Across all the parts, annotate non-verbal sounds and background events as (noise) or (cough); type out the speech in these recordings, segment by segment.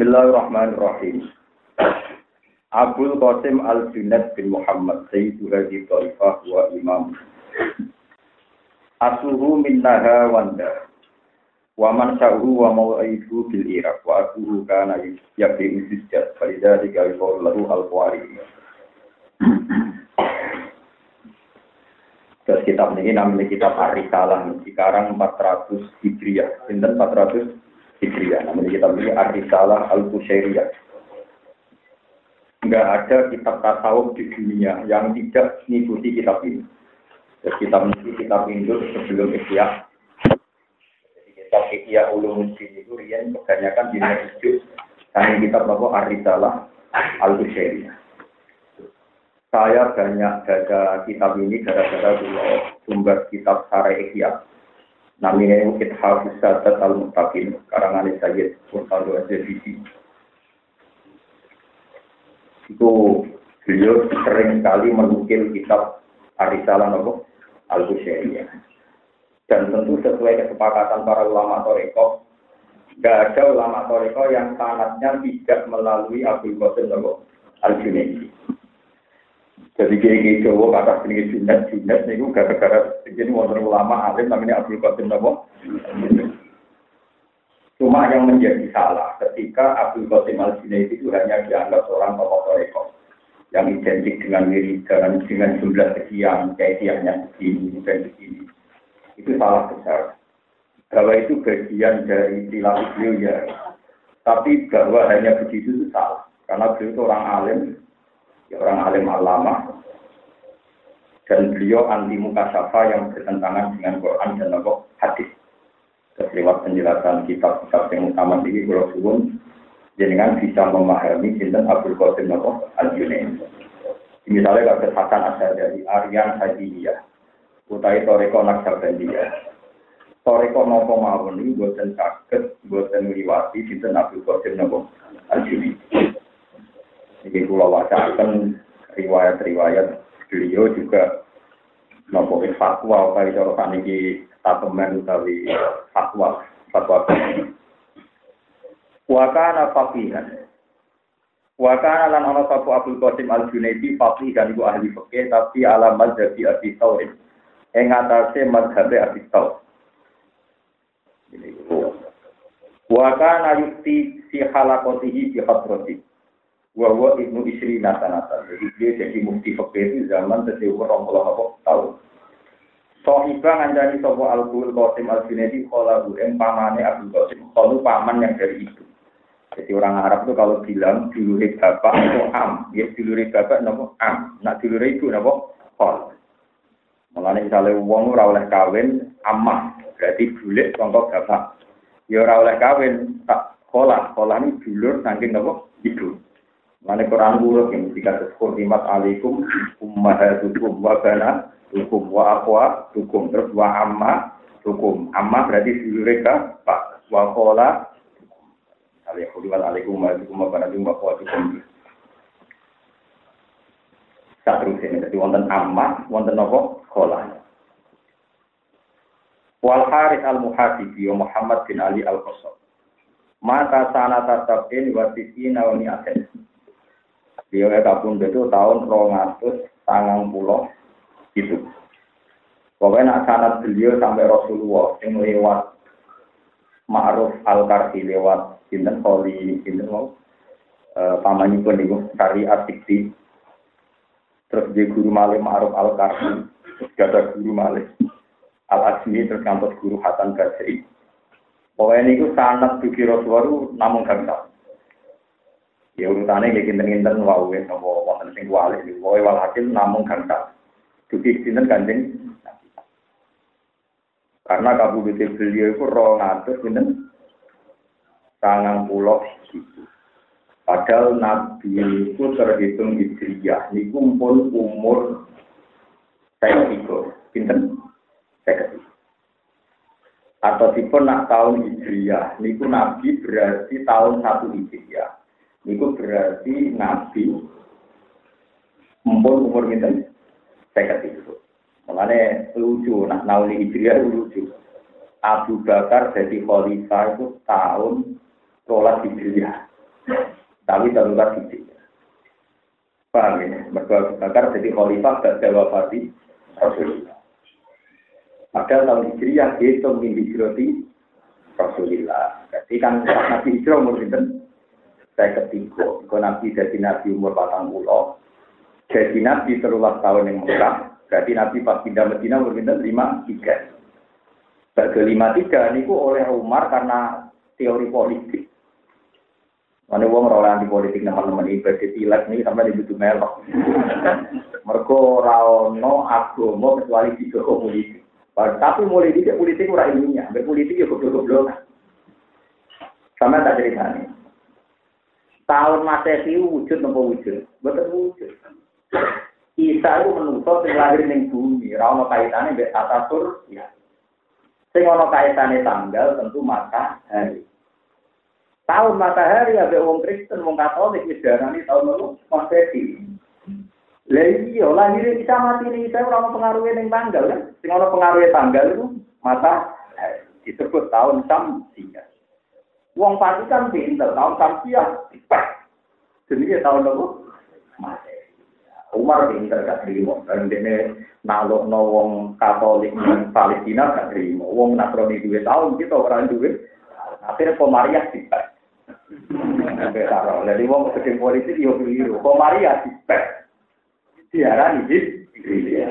Bismillahirrahmanirrahim. Abdul Qasim Al-Junaid bin Muhammad Sayyidu Hadi Taifah wa Imam. Asuhu minnaha wanda. Wa man sya'uhu wa mawaidu bil Iraq. Wa asuhu kana yabi usisjad Farida tiga lahu al-Qawari Terus kitab ini namanya kitab Arisalah Sekarang 400 Hijriah. Sinten 400 Hijriah Namanya kitab ini Arisalah Al-Qusairiyah nggak ada kitab tasawuf di dunia yang tidak mengikuti kitab ini. Jadi kitab ini kitab Hindu sebelum Ikhya. Jadi kitab Ikhya Ulumuddin itu rian kebanyakan di hidup karena kitab apa Arisalah al -Bushairiyah. Saya banyak baca kitab ini gara-gara dulu sumber kitab Sarai Ikhya. Namanya Ithaf Sadat Al-Mustaqim, karangan Sayyid Sultan Al-Zabidi itu beliau sering sekali menukil kitab Arisalah Nopo al -Husyairiyah. Dan tentu sesuai kesepakatan para ulama Toreko, tidak ada ulama Toreko yang sanatnya tidak melalui Abdul Qasim Nopo al -Junaidi. Jadi kayak Jawa kata sini Junaid, Junaid itu gara-gara jadi wonder ulama alim namanya Abdul Qasim Nopo. Cuma yang menjadi salah ketika Abdul Qasim al itu hanya dianggap seorang tokoh toreko yang identik dengan wiridan, dengan jumlah sekian, kaitannya begini, dan begini. Itu salah besar. Bahwa itu bagian dari perilaku beliau ya. Tapi bahwa hanya begitu itu salah. Karena beliau itu orang alim, ya orang alim alama, dan beliau anti muka syafa yang bertentangan dengan Quran dan hadis lewat penjelasan kitab-kitab yang utama ini kalau suwun jenengan bisa memahami sinten Abdul Qasim Nabi al Junaid. Misalnya kalau Hasan asal dari Aryan Hadiyah, utai Toreko Naksabandiyah. Toreko nopo mawon ini buatan sakit, buatan liwati sinten Abdul Qasim Nabi al Junaid. Ini pulau akan riwayat-riwayat beliau juga nopo fatwa kali cara saniki statement utawi fatwa fatwa. Wa kana faqihan. Wa kana lan ana sapa Abdul Qasim Al Junaidi faqihan iku ahli fikih tapi ala madzhabi Abi Thawr ing atase madzhab Abi Thawr wa kana yukti si halakotihi bi hadrati wa wa ibnu isri nasanata jadi dia jadi mufti fikih zaman tersebut orang puluh tahun Sohiba ngandani sopo al-Qul Qasim al-Junaidi kholahu yang pamane Abdul Qasim. Khalu paman yang dari itu. Jadi orang Arab itu kalau bilang dulure bapak itu am, ya dulure bapak nopo am, nak dulure ibu nopo khol. Mulane misalnya wong ora oleh kawin amah, berarti bulik sangka bapak. Ya ora oleh kawin tak kholah, kholah ini dulur saking nopo ibu. Mulane Quran buruk yang jika terus alaikum ummahatukum wa banat hukum wa akwa hukum terus wa amma hukum amma berarti mereka pak. Wa kola Alaikum alaikum wa barakatuh wa hukum tak terus ini jadi wonten amma wonten nopo kola Wal Harith al Muhadibi wa Muhammad bin Ali al Qasab mata sana tatabin wa tisina wa mi'atin Dia kabun itu tahun 200 sangang pulau itu. Pokoknya nak sanat beliau sampai Rasulullah yang lewat Ma'ruf Al-Karsi lewat Sinten Koli Sinten mau e, pun itu syariat dikti terus dia guru malih Ma'ruf Al-Karsi terus ada guru malih Al-Azmi terus guru Hasan Basri. Pokoknya itu sanat bagi Rasulullah namun gangsal ya urutannya kayak kinten-kinten wau ya sama wonten sing wali pokoknya walhasil namun gangsal Dugi sinten kanjeng Karena kabudute beliau itu roh ngatur sinten sangang pulau Padahal Nabi itu terhitung hijriyah. Ini kumpul umur saya tiga. Pinten? Saya Atau tipe nak tahun hijriyah. Niku Nabi berarti tahun satu hijriyah. Niku berarti Nabi umur umur pinten? saya itu. Makanya lucu, nah nauli hijriah lucu. Abu Bakar jadi khalifah itu tahun sholat hijriah. Tapi darurat itu. Paham ya? Mereka Abu Bakar jadi khalifah dan Fati Rasulullah. Padahal tahun Hijriah itu menghijrati Rasulullah. Jadi kan Nabi Hijrah umur itu saya ketiga. Kalau Nabi jadi Nabi umur patang pulau, jadi Nabi terulang tahun yang murah, berarti Nabi pas pindah Medina umur lima tiga. Bagi lima tiga ini oleh Umar karena teori politik. Mana wong ora anti politik teman-teman ini berarti tilak ini sampai dibutuh melok. (laughs) Mereka rawono agama kecuali tiga politik. Tapi mulai tidak politik ora ilmiah, berpolitik ya goblok-goblok. Sama tak cerita nih. Tahun Masehi wujud nopo wujud, betul wujud. Isa itu menuntut yang lahir ning bumi, ra ono kaitane mbek ya. Sing ono kaitane tanggal tentu matahari. Tahun matahari ada wong Kristen, wong Katolik wis darani tahun lalu Masehi. Lah iya, lahir bisa mati nih, saya orang pengaruh ning tanggal kan. Sing ono pengaruh tanggal itu mata disebut tahun Samsia. Wong pati kan pinter, tahun kampiah, pek. Jadi ya tahun nopo, Umar pinter gak terima, dan ini nalok no wong katolik dan palestina gak terima. Wong nasroni dua tahun, kita orang dua. Akhirnya komariah dipek. Jadi wong sedih politik, yuk liru. Komariah dipek. Siaran ini, ini dia.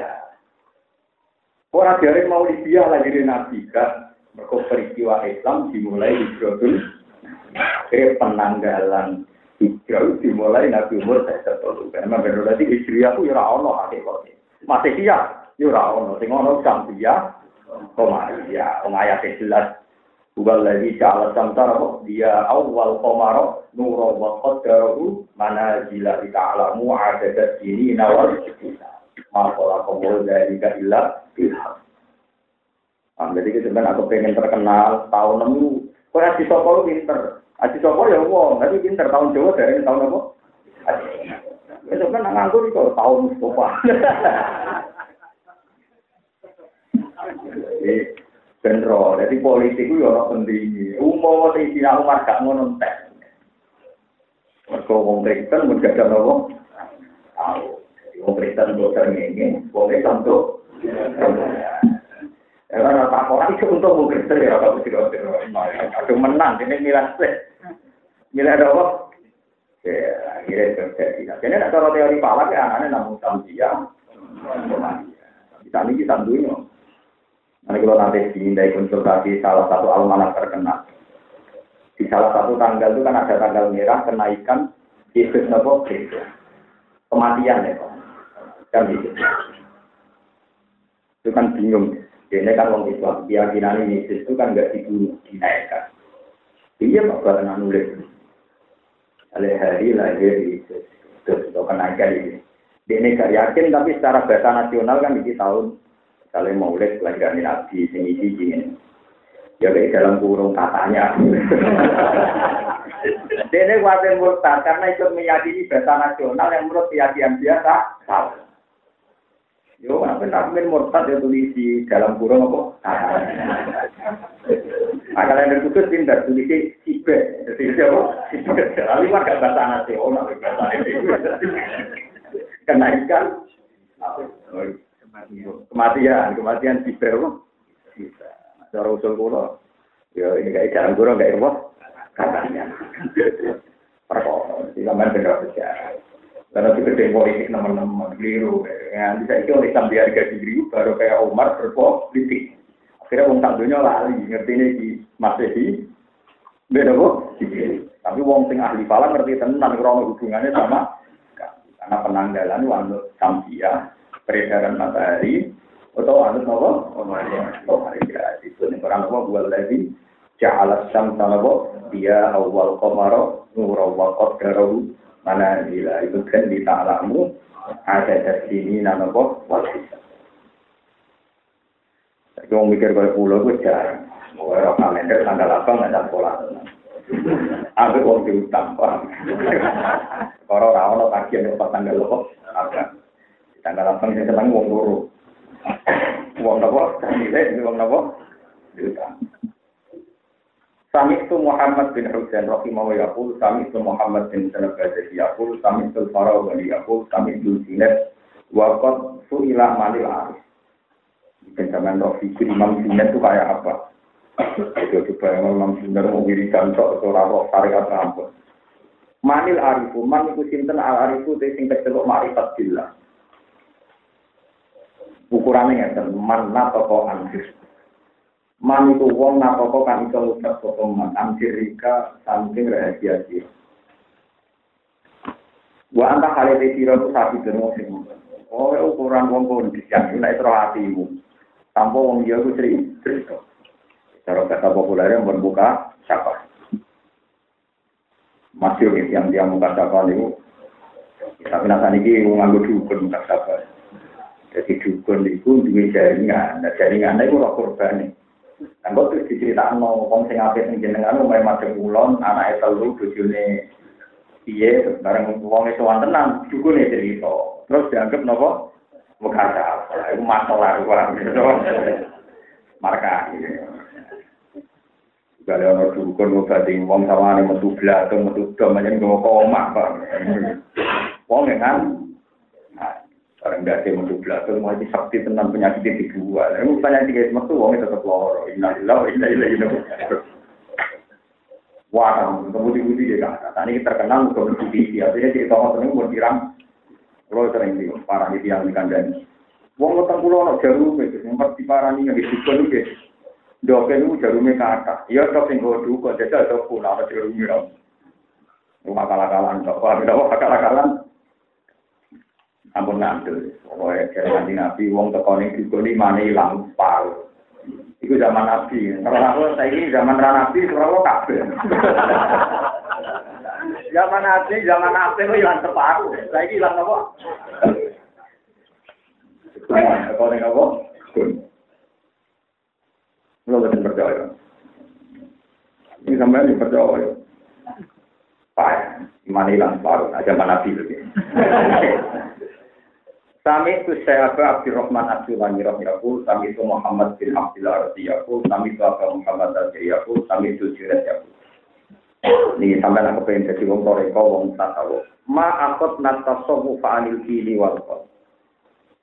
Orang mau dia lagi di nabi, kan? Mereka peristiwa Islam dimulai di Brodul. Akhirnya penanggalan hijrah dimulai Nabi umur saya satu. Karena benar berarti istri aku ya ono hakikatnya. Masih dia, ya ono. Sing ono Gambia, Komaria. Wong ayat jelas Bukan lagi ja'ala samsara dia awal komaro nuro wa qaddarahu mana jila ta'alamu adadat ini nawal Makola komol dari ilah bilham. Nah, jadi sebenarnya aku pengen terkenal tahun nemu. Kau Aji Sopo pinter. Aji Sopo ya wong, tapi pinter tahun Jawa dari tahun apa? Itu kan nganggur itu tahun Mustafa. (laughs) benro. Jadi politik itu ya orang penting. Umum sing Cina Umar gak ngono entek. Mergo wong Kristen mun gak ada apa? Tahu. Wong Kristen kok ngene, wong Islam tuh. Ya kan tak orang itu untuk wong Kristen ya kalau tidak Aduh menang ini milah sih. Milah ada apa? Ya, akhirnya terjadi. Jadi nak kalau teori palak ya anaknya namun samsia. Kita ini kita dunia. Nanti kalau nanti dimintai konsultasi salah satu almanak terkenal. Di salah satu tanggal itu kan ada tanggal merah kenaikan Yesus Nopo Kematian ya. Kan gitu. Itu kan bingung. Ini kan orang Islam, keyakinan ini Yesus itu kan nggak dibunuh, dinaikkan. Iya Pak, karena nulis. Oleh hari lahir Yesus. Terus itu kenaikan ini. Dia ini gak yakin, tapi secara bahasa nasional kan di tahun kalau mau lihat pelajaran Nabi sini ini, ya kayak dalam kurung katanya. (laughs) Dia khawatir murtad karena ikut meyakini bahasa nasional yang menurut keyakinan biasa salah. Yo, apa nak murtad ya tulis di dalam kurung apa? Kalau yang pintar tulis sibe, jadi siapa? Sibe. Gak bahasa nasional, bahasa itu. Kenaikan. Kematian, kematian kok. Bisa. Cara usul kulo. Ya ini kayak jalan kulo kayak apa? Katanya. Perkara. Di zaman benar sejarah. Karena itu gede politik teman-teman keliru. Ya, bisa itu oleh sambil harga diri baru kayak Umar berpolitik. Akhirnya wong tak dunia lali ngerti ini di Masehi. Beda kok. Tapi wong sing ahli falak ngerti tenan krono hubungannya sama karena penanggalan wanut Sambia peredaran matahari atau anut nopo Komariah itu nih orang nopo buat lagi ja'ala syamsa nopo dia awal komaro wa qaddarahu mana gila itu kan di ta'lamu ada dari sini nopo wal hisab Tapi mau mikir kalau pulau gue jarang. Mau orang kalender tanggal apa nggak ada sekolah. Aku mau diutang, paham. Kalau rawon pagi ada tanggal apa? Tanggal delapan saya senang uang loro. Uang nopo? Nilai wong nopo? Diutang. Sami itu Muhammad bin Husain rahimahullah yaqul, sami itu Muhammad bin Sanad Ghazali yaqul, sami itu Farawali yaqul, sami itu Sinet wa qad su'ila manil arif. Zaman roh fikir Imam Sinet itu kayak apa? Itu coba yang Imam Sinet mau wiridan sok seorang roh syariat rampun. Manil arifu, man iku sinten al arifu te sing kecelok marifat billah. Ukurannya ya, man natoko anjir. Man itu wong natoko kan iso ngucap sapa man anjirika saking rahasia dia. Wa anta kali sira ku sapi dene sing Oh, ukuran wong kon dijak nek ro hatimu. Tanpa wong dia ku cerita. Cara kata populer yang berbuka siapa? masih yang dia muka sapa niku tapi nasa niki nganggo dukun muka sapa jadi dukun itu duwe jaringan nah jaringan itu roh korban Nah, kok terus diceritakno wong sing apik ning jenengan omahe madhep kulon, anake telu bojone piye bareng wong itu tenan dukune cerita. Terus dianggap napa? Muka sapa. Iku masalah wae. Marka. Gale ono dukun ngobati wong sawane metu blatung metu dom aja nggo koma, Pak. Wong kan Orang gak ada metu blatung mau sakti tenan penyakit di dua. Lalu penyakit guys metu wong tetep loro. Innalillahi inna ilaihi raji'un. Wah, kemudian-kemudian dia kan. Nah, ini terkenal ke TV. Artinya cerita ngotot ini mau dirang. Kalau sering di para di yang dikandani. Wong ngotong pulau no jarum itu. Yang pasti parah nih yang disebut itu. Doke itu jarume kata. Iya dok sing go duka jajal dok pun ana jarume ora. Rumah kalah-kalan dok. Wah, dok kalah-kalan. Ampun ngandel. Pokoke jare nanti nabi wong teko ning dukun mana ilang paru. Iku zaman nabi. Kalau aku saiki zaman ra nabi ora kabeh. (laughs) Zaman nabi, zaman nabi itu hilang separuh. Saiki hilang apa? Teko ning apa? Kalau betul percaya. Ini sampai ini percaya. Pak, iman hilang separuh. Aja mana nabi lagi. (laughs) Sami itu saya Abu Abdurrahman Abdulani Rahimahul, Sami itu Muhammad bin Abdullah Radiyahul, Sami itu Abu Muhammad Radiyahul, Sami itu Jirat Yahul. Ini sampai nak kepengen jadi wong toreko, wong tasawu. Ma akut natasowu fa'anil kini wal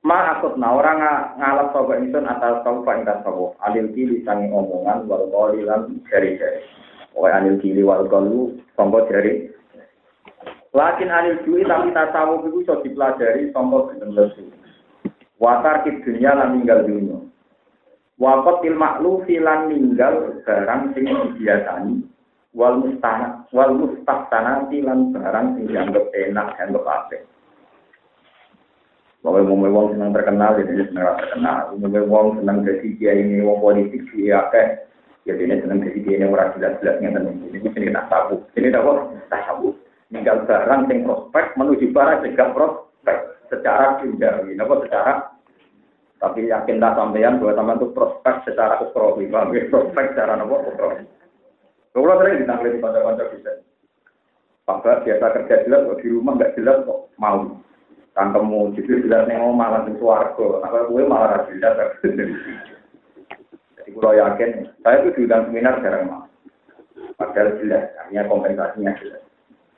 Ma akut na orang ngalap soba insun atas sobu fa'in tasawu. Alil kili sangi omongan wal lan jari-jari. Pokoknya anil kili wal kolu, songko jari Lakin anil duwi tapi tasawuf itu iso dipelajari sangka beneng lesu. Watar kid dunia lan ninggal dunia. Wakot til maklufi lan ninggal barang sing dibiasani. Wal mustana wal mustahsanati lan barang sing dianggap enak dianggap apik. Bahwa umumnya wong senang terkenal, jadi senang terkenal. Umumnya wong senang jadi dia ini wong politik dia akeh. Jadi ini senang jadi dia ini orang jelas-jelas ngerti. Ini ini tak tabu. Ini tak tabu tinggal barang yang prospek menuju barang juga prospek secara duniawi, apa secara tapi yakin tak sampean bahwa teman itu prospek secara ukrowi, paham ya? prospek secara nopo ukrowi. Kalau sering ditanggung di kantor-kantor bisa. Pak biasa kerja jelas, kok di rumah nggak jelas kok mau. Tangkemu jadi jelas mau malah di suarga, apa gue malah jelas. Jadi kalau yakin, saya itu diundang seminar jarang mau. Padahal jelas, artinya kompensasinya jelas.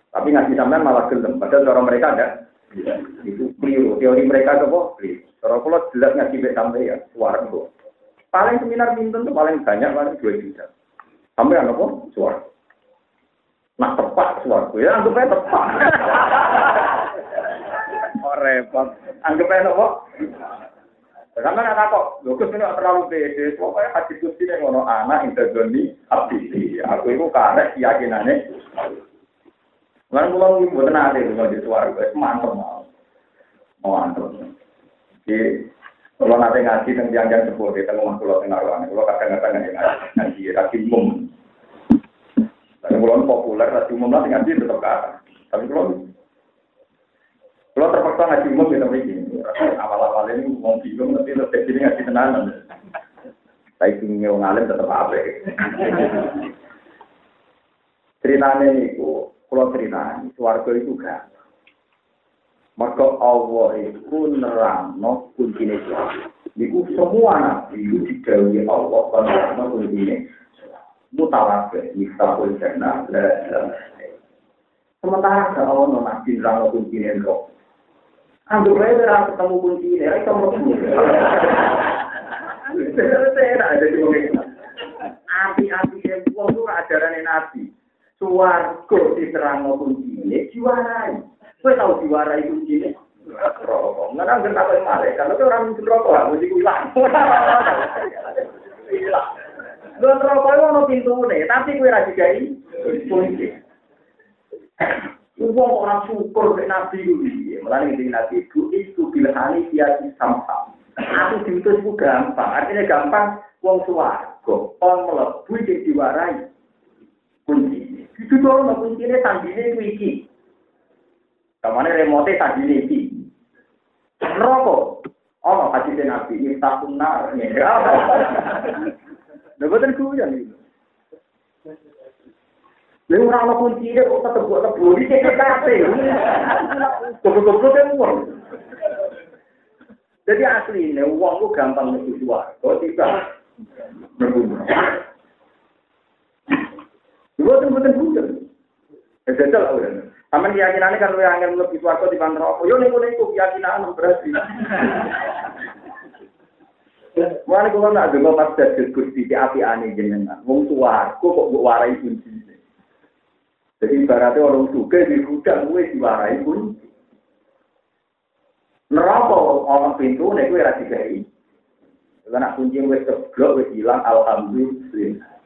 Tapi ngaji sampean malah gelem. Padahal cara mereka ada. Itu keliru. Teori mereka itu kok keliru. Cara kalau jelas ngaji sampai ya, suara itu. Paling seminar minten itu paling banyak, paling dua juta. Sampai apa? Suara. Nah tepat suara. Ya anggap aja tepat. (laughs) oh repot. Anggap aja apa? Karena anak kok, Lukas ini terlalu pede, pokoknya hadis kursi ini ngono anak interdoni abdi. Aku itu karena keyakinannya Lan kula nggih mboten ate kula di swarga, mantep mau. Mau mantep. Jadi kalau nanti ngaji tentang tiang-tiang sepuh di tengah kula tengah ruangan, kalau kadang-kadang ngaji ngaji ngaji umum. Tapi kalau populer ngaji umum nanti ngaji tetap kata. Tapi kalau kalau terpaksa ngaji umum kita begini, awal-awal ini mau bingung nanti lebih ini ngaji tenanan. Saya ingin ngalim tetap apa? Ceritanya itu kalau cerita, suarga itu gak. Maka Allah itu nerangno kuncinya suarga. Itu semua nabi itu digawi Allah karena kuncinya mutawatir, misalnya jannah, Sementara ada Allah no nabi nerang kunci ini kok. Anggap aja ketemu kunci ini, itu mau kunci. Saya ada di Api-api yang buang itu ajaran nabi. Suwargo diterang kunci ini, diwarai. Kau tahu diwarai kunci ini? Rokok. Nggak tahu yang mana. Kalau orang mungkin rokok, mesti hilang. Hilang. Lu rokok itu pintu nih, tapi kue lagi gay kunci. Wong orang syukur ke Nabi itu, malah ini Nabi itu itu bilhani dia samsam. Aku diutus itu gampang, artinya gampang. Wong suwargo, on melebu jadi diwarai kunci. Itu tuh mau kunci ini tadi Kamane remote tadi ini. Rokok. Oh, mau kasih ke nabi ini takut nar. Ya, dapat dari kuya nih. Ini orang mau kunci ini kok tetap buat tebu ini kayak kafe. Tebu-tebu kayak uang. Jadi asli ini uang lu gampang mencuci uang. Kalau tidak, berbunuh. Dua tempat bukan. Ya jajal lah udah. Sama keyakinannya kan lu yang lebih suarco di apa? Yo nih nih keyakinan berarti. (laughs) Mulane kula nak donga pas dadi Gusti di api ane jenengan. Wong tuaku kok mbok warai kunci. Jadi ibaratnya orang suka di gudang gue diwarai kunci. Neraka orang pintu nek kowe ra digawe. Karena kunci wis keblok wis hilang alhamdulillah.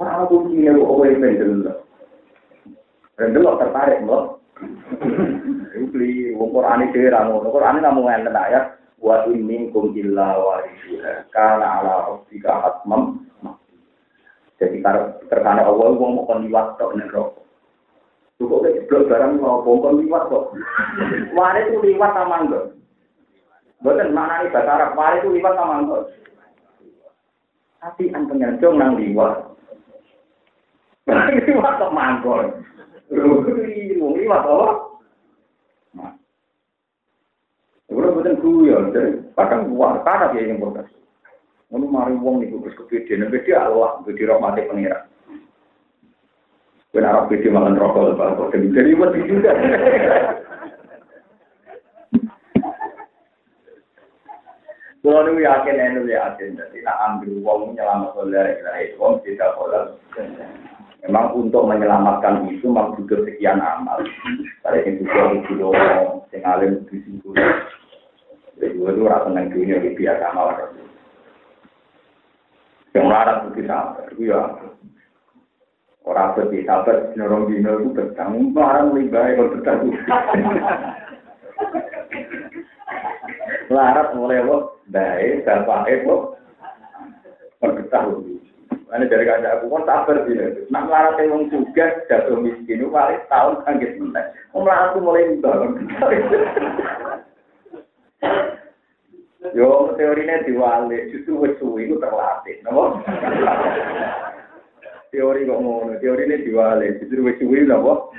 Ora kunci nek kowe pendel. Pendel tertarik mbok. Iku beli wong Quran iki ra ngono. Quran namung ngenten ayat wa in minkum illa warisuha kana ala rabbika hatmam jadi karena terkana Allah wong kon liwat tok nek rokok Cukup ke jeblok barang mau bongkon liwat kok. Mari itu liwat sama enggak? Bukan mana nih bahasa Arab, mari itu liwat sama enggak? Tapi an pengerjong nang liwat. Liwat kok mangkon. Wong liwat apa? Udah bukan guyon, jadi kadang kuat, karena dia yang protes. Ini mari wong itu terus kebedean, beda Allah, beda rahmati pengira. Narap beda makan rokok, lepas jadi mati juga. Kalau nu yakin, nu yakin, jadi nak ambil uang menyelamat oleh ilahi, uang tidak boleh. Memang untuk menyelamatkan itu memang butuh sekian amal. Ada yang butuh itu yang alim di situ. Jadi gue tuh rasa seneng dunia di biasa malah. Yang melarat itu sabar, ya. Orang seperti sabar, norong dino itu bertanggung, barang lebih baik kalau bertanggung. Larat mulai lo, baik, bapak itu, bertanggung. Ini dari kaca aku kan sabar sih. Nak melarat yang juga jatuh miskin paling tahun kaget mentek. Melarat tuh mulai bangun. Yo teorinya diwali, justru wis suwi itu terlatih, napa? Teori kok ngono, teorinya diwali, justru wis suwi napa?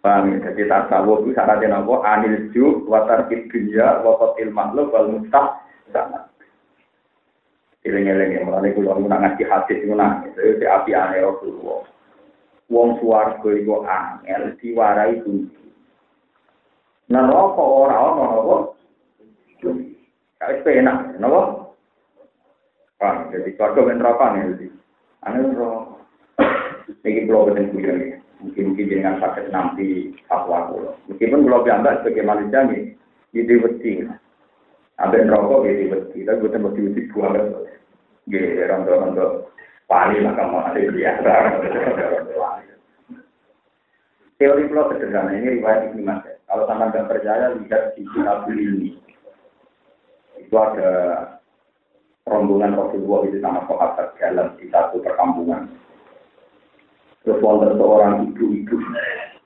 Paham jadi tasawuf itu syaratnya napa? Anil ju, watar dunya, wakotil makhluk, wal mustah, sama. Iling-iling ya, mulai kulo nak ngaji hadis itu nangis, itu api aneh Rasulullah. Wong suwargo itu angel, diwarai kunci. Neraka ora ana apa? Kawis penak, napa? Pak, jadi keluarga ben neraka nih jadi. Ane neraka. Iki kula boten kuyon ya. Mungkin-mungkin dengan sakit nanti fatwa kula. Meskipun kula piambak sebagai manusia nih, ide wedi. Ambek neraka ide wedi, tapi boten wedi wedi buang. Nggih, rondo-rondo pali lah kamu ada biasa. Teori pulau sederhana ini riwayat Ibnu Mas'ud. Kalau sama nggak percaya lihat di kitab ini. Itu ada rombongan Rasulullah itu sama sahabat jalan di satu perkampungan. Terus wonten seorang ibu-ibu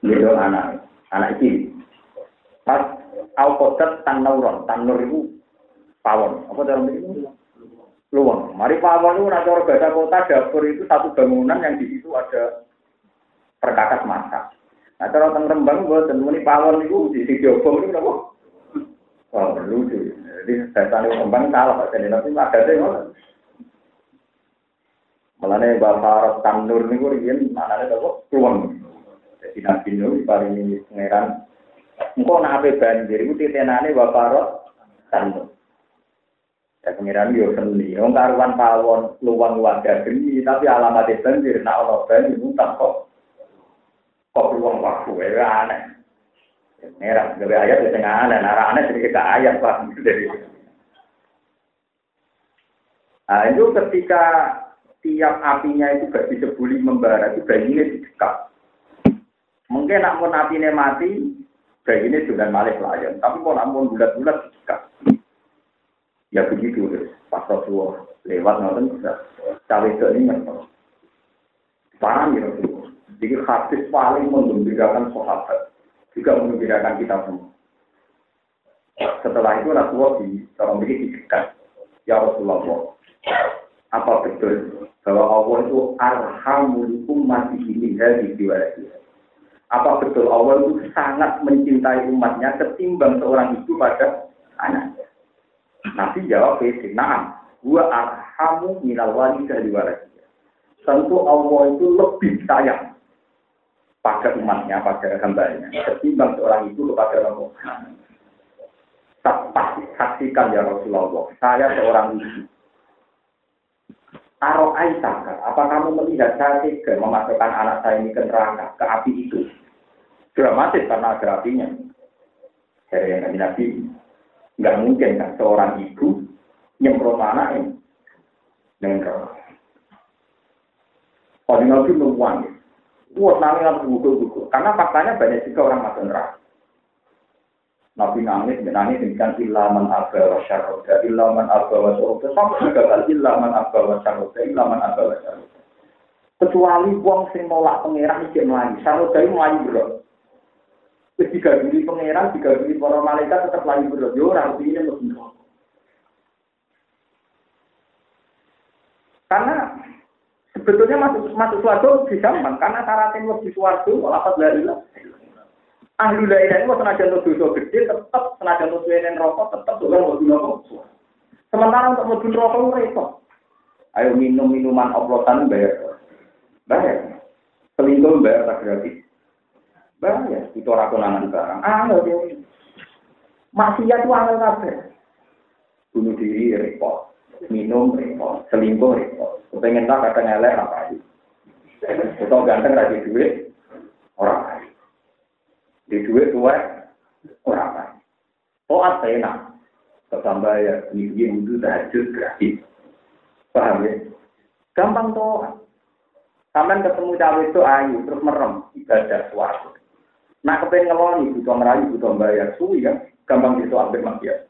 itu anak anak ini. Pas Al-Qadar Tanauron, Tanur itu pawon. Apa dalam ini? luang. Mari pawon itu nanti bahasa kota dapur itu satu bangunan yang di situ ada perkakas masak. Nah, kalau teng Rembang gue temui pawon itu di sisi obong itu apa? Wah, lucu. Jadi tanya Rembang salah, Pak Jadi nanti ada deh, Malahnya Bapak Tanur ini riyen manane kok keluar. Jadi Nabi paling pangeran engko ape banjir iku titenane Bapak Tanur. Ya pangeran yo seni, wong karuan pawon luwang wadah geni tapi alamat banjir nak ono banjir utang kok kok luwang waktu ya aneh. Merah, gawe ayat itu aneh, nara aneh sedikit ayat pak. Nah itu ketika tiap apinya itu gak disebuli membara itu bayinya didekat. Mungkin nak mau apinya mati, bayinya sudah malik layan. Tapi kalau namun bulat-bulat didekat. Ya begitu, pas Rasulullah lewat nonton cawe itu ini ngerti. Paham ya Rasulullah. Jadi hadis paling mengembirakan sahabat, juga mengembirakan kita semua. Setelah itu Rasulullah di orang begini didekat. Ya Rasulullah, apa betul bahwa Allah itu arhamul umat ini dari diwasi. Apa betul Allah itu sangat mencintai umatnya ketimbang seorang ibu pada anaknya? Nabi jawab, nah, gua arhamu minal wali dari waladi. Tentu Allah itu lebih sayang pada umatnya, pada hambanya, ketimbang seorang ibu kepada orang Pasti saksikan ya Rasulullah, saya seorang ibu Taro Aisyah, apa kamu melihat saya tega memasukkan anak saya ini ke neraka, ke api itu? Dramatis karena ada apinya. Dari yang Nabi, nggak mungkin kan seorang ibu nyemprot ini dengan neraka. Kalau Nabi memuang, Wah, nangis buku-buku. Karena faktanya banyak juga orang masuk neraka. Nabi nangis, nangis dengan ilaman abba wa syarroda, ilaman abba wa syarroda, sampai juga kali ilaman abba wa syarroda, ilaman abba wa syarroda. Kecuali wong sing nolak pangeran iki melayu, syarroda itu melayu bro. Terus digabili pangeran, digabili para malaikat tetap bro. Yo orang ini lebih Karena sebetulnya masuk masuk suatu bisa karena syaratnya lebih suatu, walaupun dari ahli la ilaha illallah senajan untuk dosa gede tetap senajan untuk suwenen rokok tetap dolan mau rokok. Sementara untuk mau rokok repot. Ayo minum minuman oplosan bayar. Bayar. Selingkuh bayar tak gratis. Bayar. Itu orang konangan barang. Ah, dia. Maksiat itu angel kabeh. Bunuh diri repot. Minum repot. Selingkuh repot. Kepengen tak kadang elek apa aja. Atau ganteng lagi duit. Orang lain. Di duit tua orang lain. Toat enak. Ketambah ya, ini wudhu tahajud gratis. Paham ya? Gampang toat. Sampai ketemu cawe itu ayu, terus merem, ibadah. Kepengen ngeloni, butuh merayu, butuh bayar, suwi kan? Gampang gitu ambil maksiat.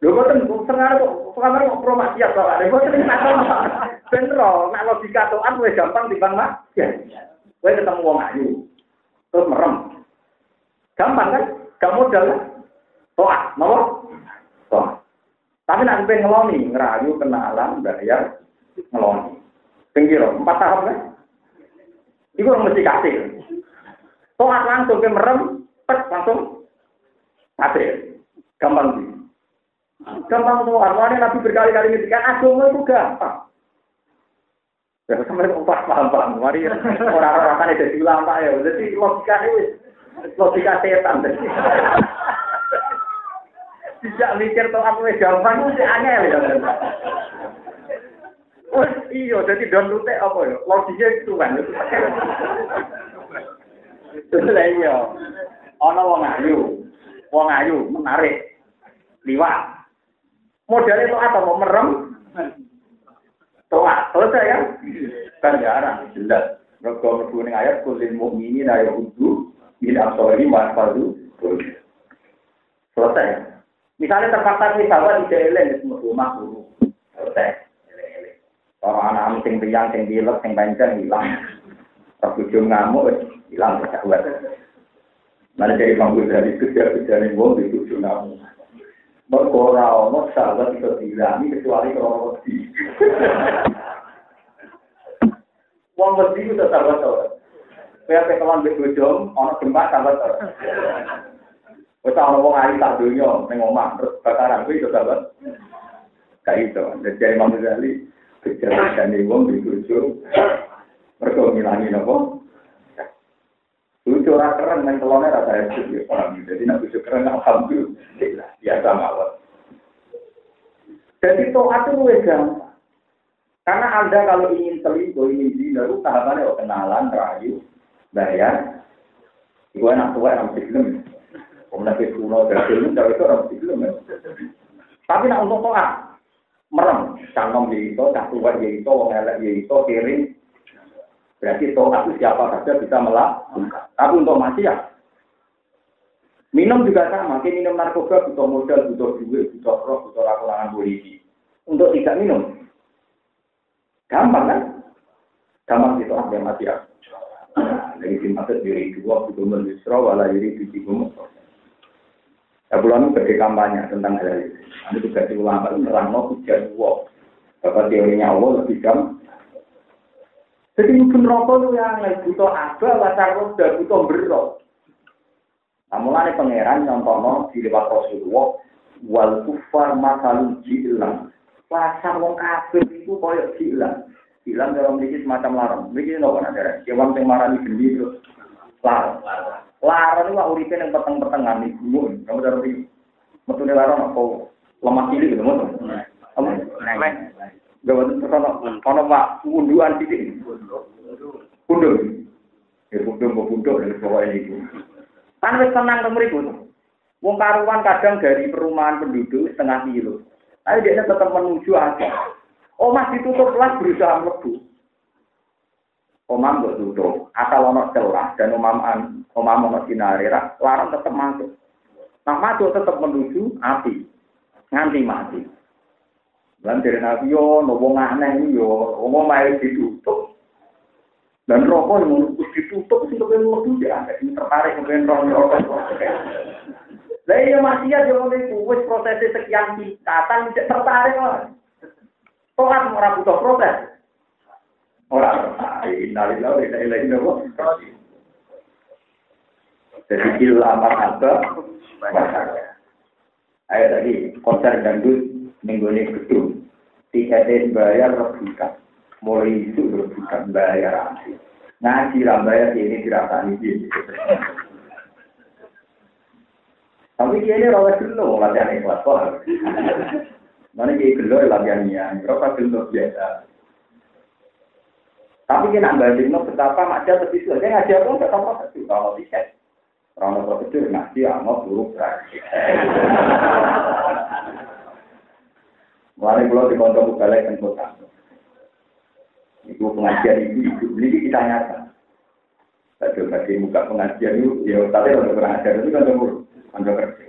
Lho boten setengah kok sekarang kok pro maksiat kok ada boten ben ro nek logika toan wis gampang timbang maksiat. Kowe ketemu wong ayu terus merem. Gampang kan? Gak modal kan? Toat, mau? Toat. Tapi nanti pengen ngeloni, ngerayu, kenalan, bayar, ngeloni. Pinggir, empat tahap kan? Yang mesti kasih. Toat langsung ke merem, pet langsung mati. Gampang sih. Gampang tuh, arwahnya Nabi berkali-kali ngetikan agama itu gampang. Ya, sampai empat paham-paham. Mari orang-orang kan jadi ulama ya. Jadi logikanya logika setan. Tidak mikir tuh aku gampang itu angel ya. Oh iya, jadi don apa ya? Logiknya itu kan. Lah iya. Ana wong ayu. Wong ayu menarik. Liwat. Modelnya itu apa? Mau merem? Toat. Selesai kan? Kan jarang. Jelas. Mereka mereka ayat kulil mu'minin ayat udu Min asori mahfadu Selesai. Misalnya terpaksa misalnya tidak eleng di semua rumah. Selesai. Kalau anak sing tiang, sing dilek, sing panjang hilang. Pas ujung ngamuk, hilang kesahuan. Mana jadi mampu dari kerja kerja wong ujung ngamuk. Berkora ono sahabat bisa dihilangi kecuali kalau wedi. Wong wedi itu sahabat sahabat. Kaya kekelan mbek bojo ana gempa sahabat. Wis ana wong ayu tak donya ning omah terus bakaran kuwi to sahabat. Kayak itu. Jadi Imam Ghazali Kejadian wong dibujuk. Mereka ngilangi nopo. Lucu ora keren nang telone rasa itu ya paham. Jadi nak bujuk keren alhamdulillah biasa mawon. Jadi toat itu gampang. Karena Anda kalau ingin selingkuh, ingin zina, itu tahapannya oh, kenalan, rayu, bayar. Iku enak tua, enak film. Kemudian ke kuno, dari film, dari itu orang film. Tapi nak untuk toat, merem. Cangkem ya itu, cah tua ya itu, wong ya itu, kiring. Berarti toat itu siapa saja bisa melakukan. Tapi untuk ya. minum juga sama. Kita minum narkoba butuh modal, butuh duit, butuh roh, butuh lakukan polisi. Untuk tidak minum, Gampang kan? Gampang itu mati ya. Jadi dimaksud diri dua itu menyusra wala diri biji gumuk. Ya bulan itu kampanye tentang hal itu. Nanti juga di ulama itu nerang no dua. Bapak teorinya Allah lebih gampang. Jadi mungkin rokok itu yang lagi butuh apa, wacar roda, butuh berok. Nah, mulai pangeran nyontono di lewat Rasulullah, wal kufar masalul jilang. Pasar wong kafir itu koyok hilang. Hilang dalam memiliki semacam larang. Memiliki nopo ada. Kewan yang marah di gendi itu larang. Larang itu uripe yang peteng-petengan di gunung. Kamu dari metune larang apa lemah cilik gitu moto. Apa? Gak betul terus ono pak unduan cilik. Punduk. Ya punduk mau punduk dari bawah ini. Kan wis tenang temeriku. Wong karuan kadang dari perumahan penduduk setengah kilo. Tapi dia tetap menuju aja. Omah ditutup lah berusaha mlebu. Omah nggak tutup, asal ono celah dan omah omah ono sinare, larang tetap masuk. Nah masuk tetap menuju api, nganti mati. Dan dari nabi yo, nopo aneh yo, omah main ditutup. Dan rokok yang ditutup sih kemudian mlebu ya, tertarik kemudian rokok. Lah iya maksiat yo ngene iku wis proses sekian tingkatan tidak tertarik lah. Toat ora butuh protes. Ora innalillahi wa inna ilaihi raji'un. Jadi illa apa Ayo tadi konser dangdut ini gedung. Tiketnya bayar rebutan. Mulai itu rebutan bayar asli. Ngaji lah bayar ini dirasani ini. Tapi dia ini rawat dulu latihan ikhlas kok. Mana dia gelo latihannya, berapa gelo biasa. Tapi nak banding no betapa macam tapi sudah dia ngajar pun tetap prosedur kalau tiket. Orang prosedur ngaji amat buruk berakhir. Mulai pulau di kontok balik dan kota. Itu pengajian itu, itu ini kita nyata. Saya coba muka pengajian itu, ya tapi untuk pengajian itu kan buruk anda kerja.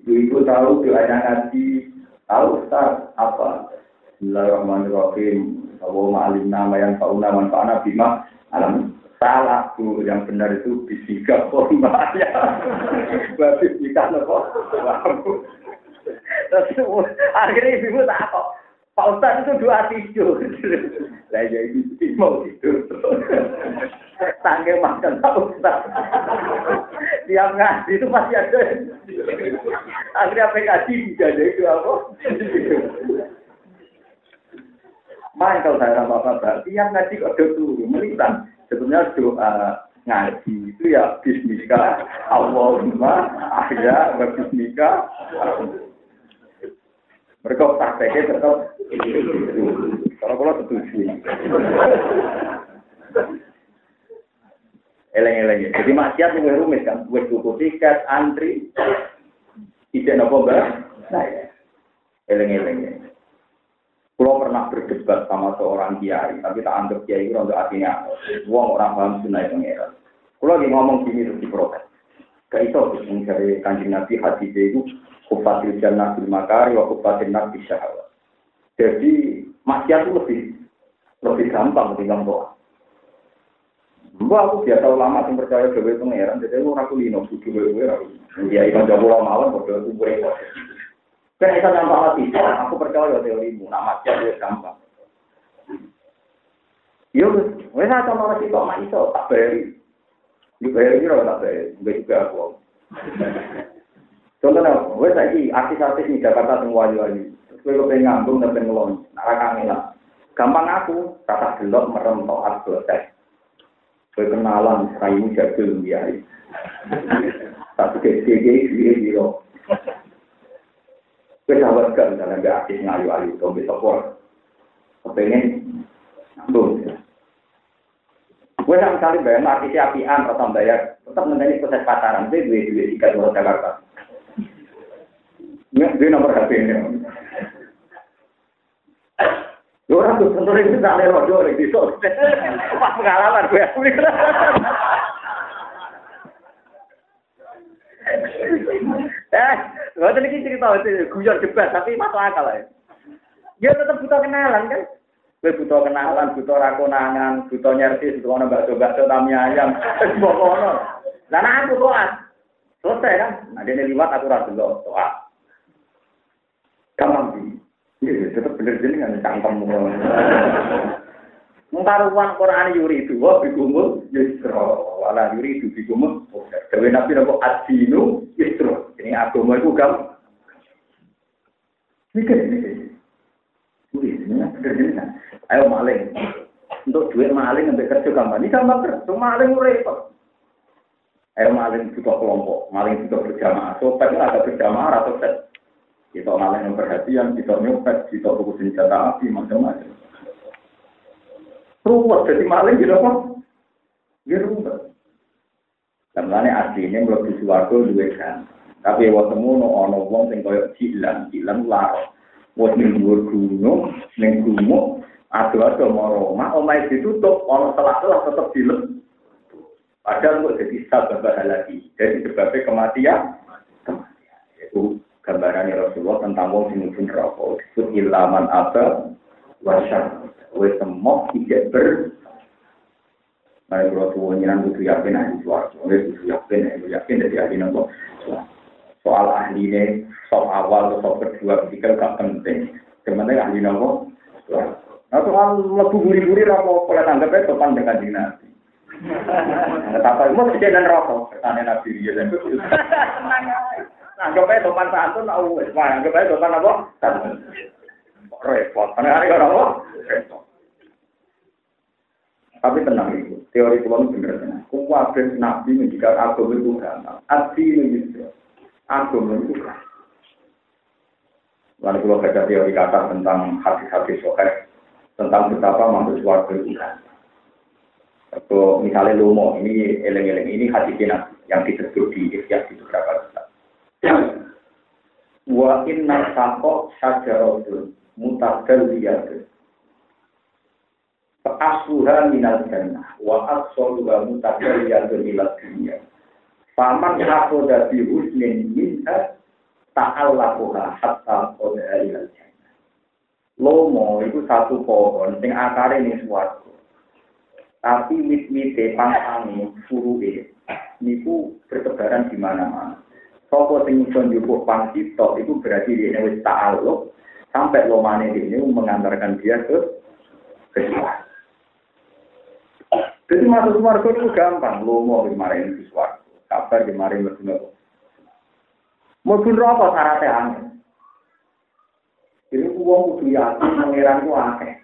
Ibu-ibu tahu doanya ngaji, tahu Ustaz apa? Bismillahirrahmanirrahim. Allahumma alim nama yang tahu nama mana bima alam salah tuh yang benar itu bisika formalnya. Berarti bisika nopo. Akhirnya ibu tak kok. Pak Ustaz itu dua tidur. Lah ya itu mau tidur. Tangga makan Pak Ustaz. Tiap ngaji itu masih ada. Akhirnya apa ngaji ada itu apa? Main kalau saya bapak-bapak, tiap ngaji kok ada tuh, melihat sebenarnya doa ngaji itu ya bismika Allahumma ahya wa bismika mereka prakteknya tetap kalau kalau setuju eleng-eleng. Jadi maksiat yang rumit kan, gue tuku tiket, antri, tidak nopo mbak. Nah ya, eleng-eleng. Kalau pernah berdebat sama seorang kiai, tapi tak anggap kiai itu untuk artinya, uang orang paham sunnah pengeran. Kalau lagi ngomong gini terus diprotes. Gak itu, dari kanjeng Nabi hadis itu, kufatil jannah bil makari, wa kufatil nabi syahwat. Jadi, maksiat itu lebih lebih gampang ketimbang doa. Mbak aku biasa ulama yang percaya gawe pangeran, jadi aku ragu lino kudu gawe aku. Ya ikan jago lama mawon bodoh aku boleh. Kan itu nampak mati, aku percaya teorimu, nama macam dia gampang. Yo, wes atau malah sih kok iso tak beri. Di beri ini tak beri, nggak juga aku. (laughs) Contohnya, wes lagi artis-artis di Jakarta semua wali-wali. kowe kepengen ngambung dan pengen Nara kangelan. Gampang aku, kata gelok merem toat selesai. Kowe kenalan rayu jadul ya. (laughs) Tapi kecil-kecil dia dia. Kowe sahabat gak misalnya gak aktif ngayu-ayu, bisa kuat. Kepengen ngambung. Gue sama sekali bayang artis apian atau bayar, tetap mengenai proses pacaran. Gue duit duit tiga dua Jakarta. Dia nomor HP ini. Orang tuh tentu itu tak ada rodo lagi itu. Pas pengalaman gue. Eh, gue tadi cerita itu guyon debat tapi masuk akal ya. Dia tetap butuh kenalan kan. Gue butuh kenalan, butuh rakonangan, butuh nyerti, butuh ono bakso-bakso tami ayam, (laughs) semua kono. Lah aku toat. Selesai kan? Nah, dia liwat aku rasa dulu toat. Gampang sih. Iya, tetap bener jenengan cangkem. Mengkaruan Quran yuri itu, wah bigumul yusro, wala yuri itu bigumul. Dewi Nabi nopo adinu yusro. Ini agama itu gam. Mikir, mikir. Wih, ini bener jenengan. Ayo maling. Untuk duit maling sampai kerja gampang. Ini gampang kerja, maling repot. Ayo maling butuh kelompok, maling butuh berjamaah. Sopet ada berjamaah atau set. Kita malah yang perhatian, kita nyopet, kita buku senjata api, macam-macam. Ruwet, jadi maling gitu apa? Ya ruwet. Aslinya belum di suarga juga kan. Tapi waktu no ono wong sing koyo cilan, cilan laro. Wong ning gunung, ning gunung, ado-ado mau Roma, omahe ditutup, ono selah-selah tetep dilem. Padahal kok jadi sabab lagi. Jadi sebabnya kematian, kematian. Itu gambaran Rasulullah tentang wong sing mlebu neraka disebut ilaman apa wasyar wis semok tidak ber Mari kalau tuh nyiran butuh yakin ahli suara, wis butuh yakin, yakin dari ahli nopo. Soal ahli ini, soal awal soal kedua, ketiga gak penting. Sebenarnya ahli nopo. Nah soal lebih guri-guri rapo, kalau tanggapnya sopan dengan dinasti. Tapi mau kejadian rokok, pertanyaan nabi dia dan Anggap aja sopan santun, aku wes, anggap aja sopan apa? Santun. Repot, karena hari orang apa? Repot. Tapi tenang itu, teori Tuhan benar tenang. Kuwabe nabi menjadikan agama itu gampang. Adi itu agama itu gampang. Lalu kalau baca teori kata tentang hati-hati sokai, tentang betapa masuk suarga itu. Atau misalnya lomo, ini eleng-eleng, ini nabi yang disebut di ikhya di beberapa kitab. Wa inna sako syajaratun mutadalliyatun. Asluha minal jannah wa asluha mutadalliyatun ilal dunia. Faman hakoda bi husnin minha ta'allaquha hatta qada ilal. Lomo itu satu pohon sing akare ning swarga. Tapi wit-wite pangsange furuke niku bertebaran di mana-mana. Sopo sing iso njupuk pang itu berarti dia wis ta'aluk sampai lomane ini mengantarkan dia ke kesuara. Jadi masuk swarga itu gampang, lomo kemarin di swarga, kabar lebih nopo. Mau rokok syaratnya aneh. Ini uang kudu yakin pangeran ku akeh.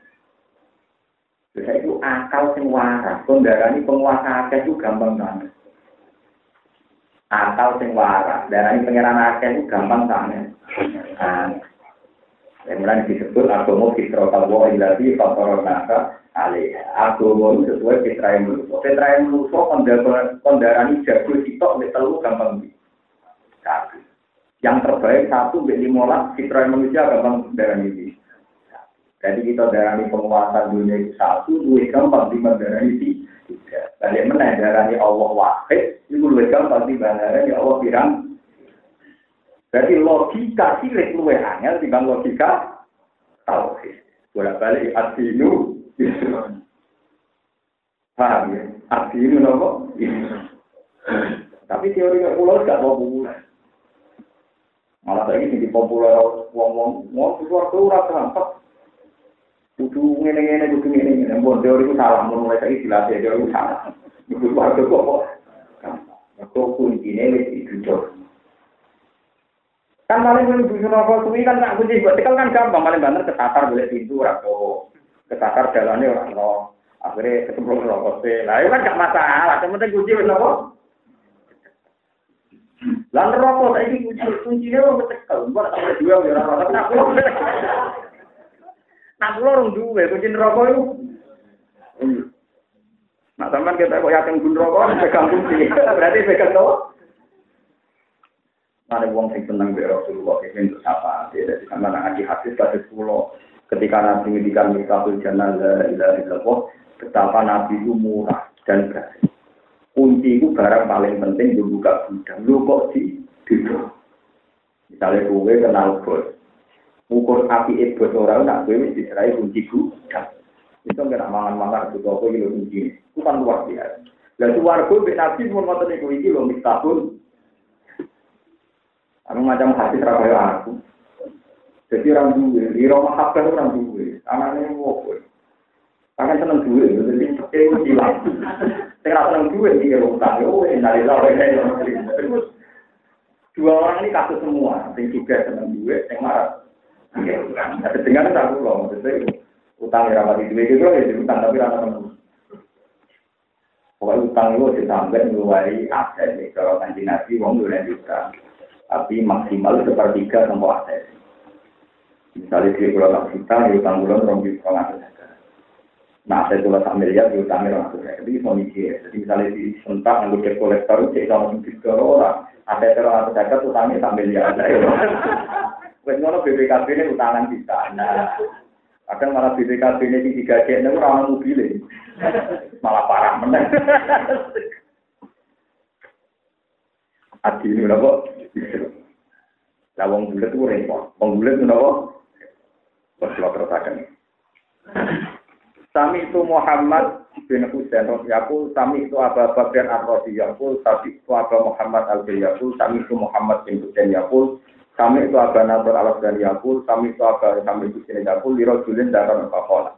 Jadi itu akal sing waras, kondarani penguasa akeh itu gampang banget. Akal sing waras, darani pangeran akeh itu gampang banget. Kemudian disebut agama fitro tawo ilahi faktor naka alih. Agama itu sesuai fitra yang manusia. Fitra yang manusia kondarani jago sitok telu gampang di. Yang terbaik satu di limolas fitra yang manusia gampang darani ini. Jadi kita darani penguasa dunia itu satu, dua gampang di darani tiga. Balik mana darani Allah wahid, itu lebih gampang di darani Allah pirang jadi logika sirik luwe angel timbang logika tauhid. Bolak balik adinu. Paham ya? Nopo? Tapi teori pulau gak mau. Malah lagi di populer wong-wong wong itu aku ora gampang. Kudu ngene-ngene, kudu ngene-ngene. Mbon teori ku salah, mun mulai saiki jelas ya teori salah. Kudu warga kok. Gampang. Kok kuncinya wis dijujur. Kan paling menuju neraka kuwi kan tak kunci buat tekel kan gampang paling banter ketakar boleh pintu rapo. Ketakar jalannya orang no. Akhirnya ketemu neraka sih. Lah itu kan gak masalah, yang penting kunci wis napa? Lah neraka saiki kunci kuncinya wong tekel. Mbok tak boleh dua ya ora tapi aku. Nak kula rong duwe kunci neraka itu. Nah, sampean kita kok yakin gun neraka (laughs) pegang kunci. Berarti pegang tuh. Ada wong sing seneng be Rasulullah itu untuk apa? Jadi sama ngaji hadis hadis pulau ketika Nabi ngendikan misalul jannah la ilaha illallah betapa Nabi itu murah dan berhasil. Kunci itu barang paling penting buka gudang. Lu kok di duduk. Misalnya gue kenal bos, ukur api bos orang nak gue mesti diserai kunci gudang. Itu nggak mangan-mangan juga apa gitu kunci. Itu kan luar biasa. Dan warga Nabi pun ngotot itu iki loh mistahul Aku macam hati terapaya aku. Jadi orang duwe, di rumah hafal orang duwe, anaknya mau Karena seneng duwe, jadi itu hilang. Saya seneng duwe, dia utang, oh ini Terus dua orang ini kasus semua, yang juga seneng duwe, yang marah. Ada dengar tak loh, maksudnya utang ya rapati duwe. Gitu ya, utang tapi rata temen. Pokoknya utang itu ditambah ngeluari aset nih, kalau kanji nabi, uang dulu juga. Tapi maksimal sepertiga nomor aset. Misalnya di pulau juta, di utang bulan pulau nggak Nah, saya tulis tak miliar, di utang orang itu Jadi bisa mikir. Jadi misalnya di sentak, nggak cek kolektor, cek sama tiga orang. Aset orang atas zakat utangnya tak miliar. Wes ngono BPKB ini utangan kita. Nah, kadang malah BPKB ini tiga G ini orang mobil malah parah meneng. Adi ini kok? Lah wong bulet itu repot. Wong bulet itu apa? Wes terus akan. Sami itu Muhammad bin Husain Yakul, sami itu Abu Bakar Ar-Radi Yakul, sami itu Abu Muhammad Al-Yakul, sami itu Muhammad bin Husain Yakul, sami itu Abu Nadir Al-Asgani Yakul, sami itu Abu Sami Husain Yakul, Liro Julin Daran Fakola.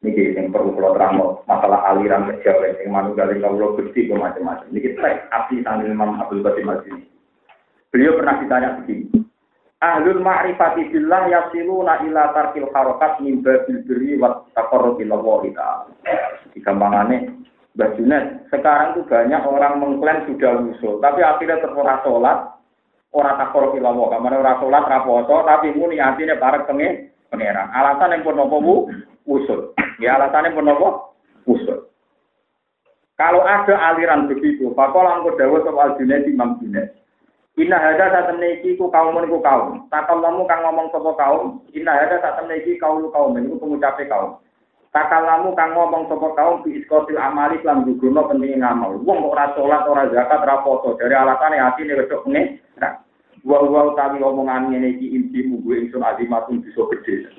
Niki yang perlu kalau terang masalah aliran kejauhan yang manunggal yang kalau gede macam-macam. Niki tek api tanggung Imam Abdul Qasim Al-Jini. Beliau pernah ditanya begini. Ahlul ma'rifati billah yasiluna ila tarkil harokat min babil biri wa taqarrub ila ta'ala. Digampangannya, Mbak Junet, sekarang tuh banyak orang mengklaim sudah usul, tapi akhirnya terpura sholat, orang takor ila Allah. Kamane orang sholat, raposo, tapi muni hatinya bareng pengen pangeran. Alasan yang pun bu, usul. Ya yang pun usul. Kalau ada aliran begitu, pakola angko dawa soal Junet, Imam Junet. Inna hada saat meniki ku kaum ku kaum. Takal lamu kang ngomong sopo kaum. Inna hada saat meniki kaum kaum. Ini pengucape kaum. Takal lamu kang ngomong sopo kaum. Bi iskotil amali kelam guguno pentingin ngamal. Wong kok ora sholat, ora zakat, ora foto. Dari alasan hati ini wedok ini. Nah, wa wa utawi omongan ngene iki inti mugu ingsun azimatun bisa gede.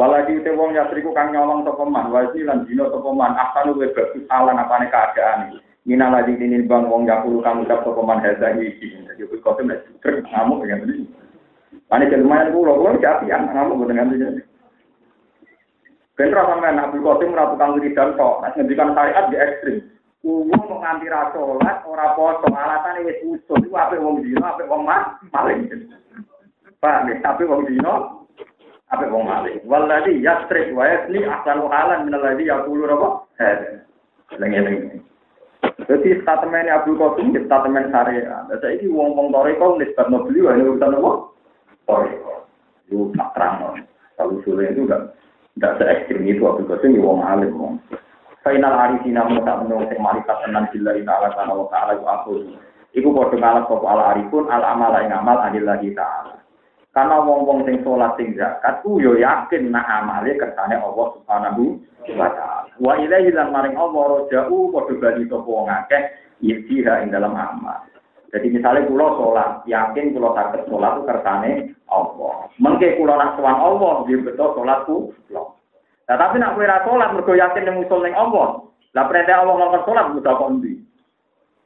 Waladi te wong yatriku kang nyolong sapa man, wa lan dina sapa man, ahsanu wa bagus alan apane keadaan. Mina lagi ini bang wong yakulu kamu ucap sopo man haza. Jadi aku kau tuh nggak kamu dengan ini. Mana lumayan kulo, kulo siapa yang kamu dengan ini. Bentra sampai anak Abdul Qasim ratu kang wiridan tok, nek ngendikan syariat di ekstrim. Wong mau nganti ra salat, ora poso, alatane wis usul. Iku apik wong dino, apik wong maling. Pak, nek tapi wong dino apik wong maling. Walladhi yastrik wa yasni ahsanu halan min alladhi yaqulu apa? Hada. Jadi statemen Abdul Qasim di statemen syariah. Jadi ini wong wong toreko nisbat no beliau ini urusan apa? Toreko. Itu tak terang. Kalau sulit itu enggak enggak se ekstrim itu Abdul Qasim di wong alim wong. Final arifina mau tak menung sing marifat tenan billahi ta'ala kana wa ta'ala ku aku. Iku padha ngalah sapa ala arifun al amala ing amal adillahi ta'ala. Karena wong-wong sing sholat sing zakat ku yo yakin nak amale kersane Allah Subhanahu wa taala. Wa ilaihi lan maring Allah roja'u padha bali sapa wong akeh yirjiha ing dalam amal. Jadi misalnya pulau sholat, yakin pulau sakit sholat itu kersane Allah. Mengke pulau nak suan Allah, dia betul sholatku. Nah tapi nak kira sholat, mergo yakin yang musul neng Allah. Lah perintah Allah ngomong sholat, mudah kok ndi?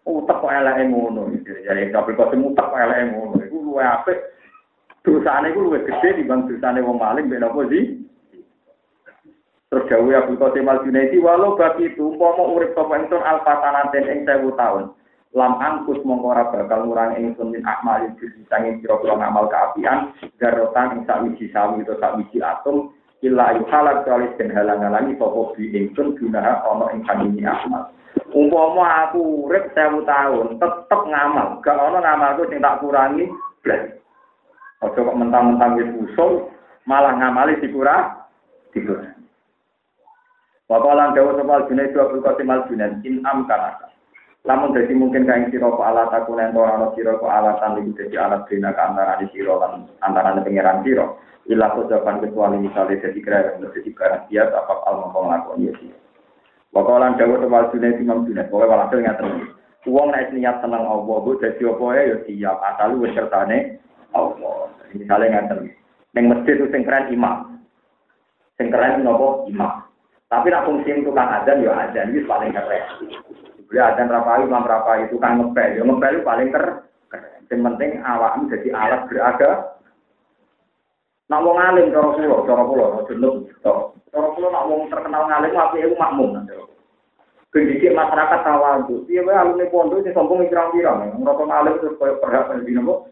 Utek kok elek ngono. Jadi tapi kok utek kok elek ngono. Iku luwe apik. Dosane iku luwe gede dibanding dosane wong maling ben apa sih? Terus Jawa Abdul Qasim Al Junaidi walau bagi itu umpama urip sapa ingsun alfatanaten ing 1000 tahun. lam angkus mongkora bakal ngurang ingsun min akmal iki sanging pira-pira ngamal kaapian garotan ing sawiji sawi utawa sawiji atom illa yuhalak kali den halang-halangi sapa bi ingsun gunaha ana ing kandini amal umpama aku urip 1000 tahun tetep ngamal gak ana ngamalku sing tak kurangi blas aja kok mentang-mentang wis usul malah ngamali dikurang dikurang Bapak lan dawa sapa Junaid Abdul Qasim Al Junaid in am kanaka. Lamun dadi mungkin kain sira kok alat aku nek ora ana sira kok alatan iki dadi alat dina ka antara di sira lan antara pengiran sira. Ila jawaban kecuali misalnya dadi kira dadi dia apa al mongkon lakoni ya sih. Bapak lan dawa sapa Junaid Imam Junaid pokoke walhasil ngaten. Wong nek niat seneng Allah, bu dadi apa ya siap asal wis sertane Allah. Misalnya ngaten. Ning masjid sing keren imam. Sing keren nopo imam. Tapi nak fungsi tukang adzan ya adzan itu paling keren. Beliau adzan rapai, imam rapai, tukang ngepel, ya ngepel itu paling keren. Yang penting awam jadi alat beraga. Nak mau ngalim cara pulau, cara pulau, jenuh. Cara pulau nak terkenal ngalim, apa itu makmum. Pendidik masyarakat tawadu. Iya, wae alumni pondok ini sombong pirang-pirang. Ngerasa ngalim terus kayak perhak di nopo.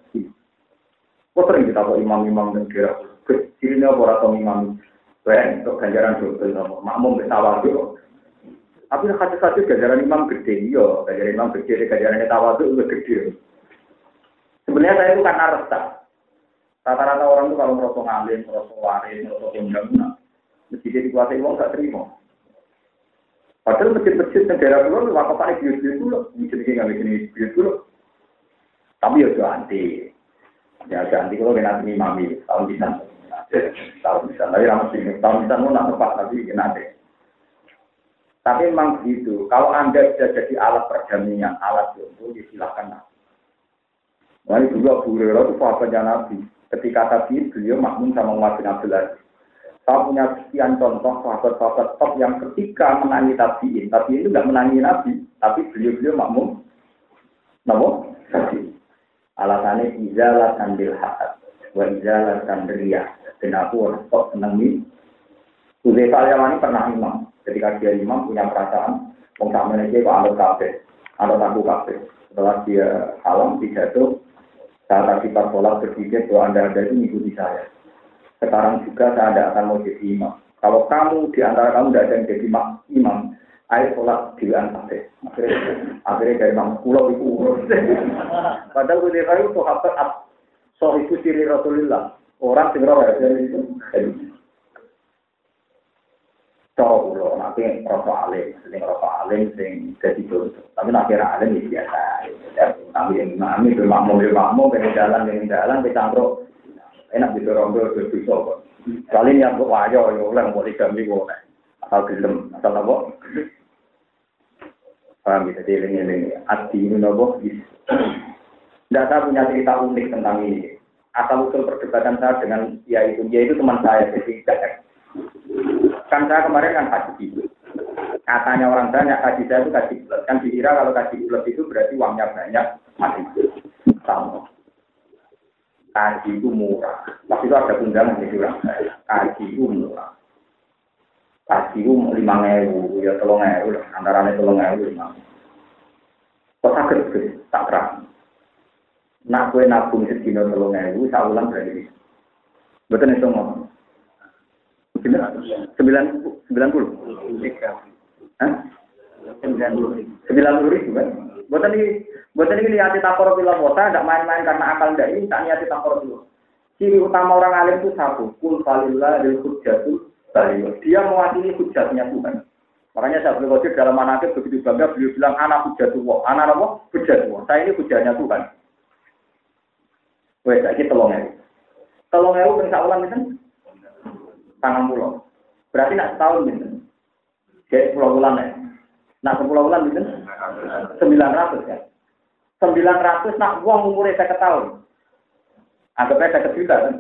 Kok sering kita kok imam-imam dan kira. Kecilnya apa atau imam Ben, untuk ganjaran nopo. Makmum bisa wadu. Tapi hadis-hadis ganjaran imam gede, yo. Ganjaran imam gede, ganjaran tawadu itu gede. Sebenarnya saya itu karena resah. Rata-rata orang itu kalau merosot ngalim, merosot waris, merosot undang, nah, masjid dikuasai uang gak terima. Padahal masjid-masjid negara waktu paling bius-bius dulu, masjid ini nggak bikin bius dulu. Tapi ya anti. Ya anti kalau kena imami, tahun bisa tahun bisa, tapi ramah sini, bisa mau tepat tapi nanti. Tapi memang begitu. Kalau anda bisa jadi alat perdamaian, alat jodoh, ya silahkan. Nah, dulu Abu Hurairah itu sahabatnya Nabi. Ketika tadi beliau makmum sama Umar bin Abdul Aziz. Saya punya sekian contoh sahabat-sahabat top yang ketika menangi tabiin, tapi itu nggak menangi Nabi, tapi beliau-beliau makmum. Tadi. Alasannya izalah sambil hakat, wa izalah ria. Dan aku kok seneng nih. Uzaifa al pernah imam. Ketika dia imam punya perasaan, wong sama aja kok anut kafe, anut aku kafe. Setelah dia salam pidato, saat pas sholat berpikir bahwa anda ada itu mengikuti saya. Sekarang juga saya tidak akan mau jadi imam. Kalau kamu di antara kamu tidak ada yang jadi imam, ayo sholat di kafe. Akhirnya, akhirnya dari imam pulau itu urus. (laughs) Padahal Uzaifa itu sahabat itu siri Rasulullah. Orang sing roh ya itu. Cara kula nanti rokok alim, sing rokok alim sing contoh. Tapi nak kira alim ya biasa. Tapi yang imam itu makmum ya makmum, pengen jalan pengen jalan, kecangkruk. Enak di rondo itu bisa kok. Kali ini aku wajo, ya oleh mau digami boleh. Asal gelem, apa? Paham bisa ya? dieling-eling. Adi ini nopo. Tidak punya cerita unik tentang ini asal usul perdebatan saya dengan ya itu dia itu teman saya jadi tidak kan saya kemarin kan haji katanya orang banyak haji saya itu kaji bulat kan dikira kalau kaji bulat itu berarti uangnya banyak mati sama. Kaji itu murah. Waktu itu ada undangan di orang saya kaji itu murah. Kaji itu lima ewu ya tolong ewu antara tolong ewu lima kok sakit tak terang Nak kue nabung sedino telung ewu, saulang berani. Betul itu ngomong. Sembilan sembilan puluh. Sembilan puluh. Ribu kan? Buatan ini, buatan ini niati takor bilang kota, tidak main-main karena akal tidak ini, tak niati takor dulu. Ciri utama orang alim itu satu, kul dari hujjatul baliyo. Dia mewakili hujatnya Tuhan. Makanya saya beli dalam manakib begitu bangga beliau bilang anak hujatullah, anak apa? Hujatullah. Saya ini hujatnya Tuhan. Wes saiki telung ewu. Telung ewu ping sak wulan pinten? Berarti nak setahun pinten? Bulan ya. Nak sepuluh bulan pinten? Sembilan ratus ya. Sembilan ratus nak uang umurnya saya tahun. Anggapnya saya juta kan?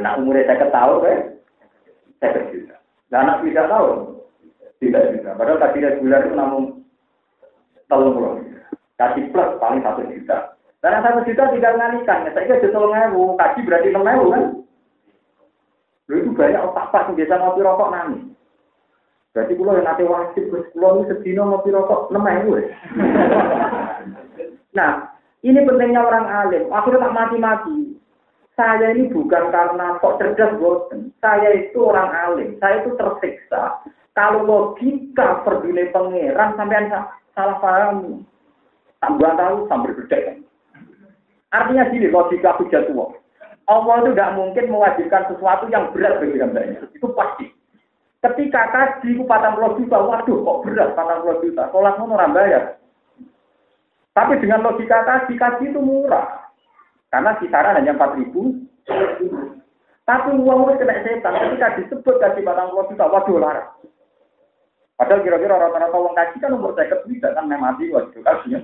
Nak umurnya saya tahun kan? Saya juta. Dan anak tidak tahu. Tidak. Padahal tadi bulan itu namun pulau. Kasih plus paling satu juta. Karena satu juta tidak nganikan, saya kira juta ngewu, kaji berarti enam ewu kan? Lalu itu banyak otak pas biasa ngopi rokok nangis. Berarti kulo yang nanti wajib, terus kulo ini sedino ngopi rokok, lemah (laughs) gue. nah, ini pentingnya orang alim. Akhirnya tak mati-mati. Saya ini bukan karena kok cerdas boten. Saya itu orang alim. Saya itu tersiksa. Kalau logika perdune pangeran sampai salah paham. Tambah tahu sampai berdek. Artinya gini, logika hujat tua. Allah itu tidak mungkin mewajibkan sesuatu yang berat bagi hambanya. Itu pasti. Ketika kaji itu patang puluh juta, waduh kok berat patang puluh juta. Sholat mau orang bayar. Tapi dengan logika kaji, kaji itu murah. Karena kisaran hanya empat ribu. Tapi uang itu kena setan. Ketika disebut kaji patang puluh juta, waduh larang. Padahal kira-kira rata-rata uang kaji kan umur saya bisa kan mati waduh kajinya.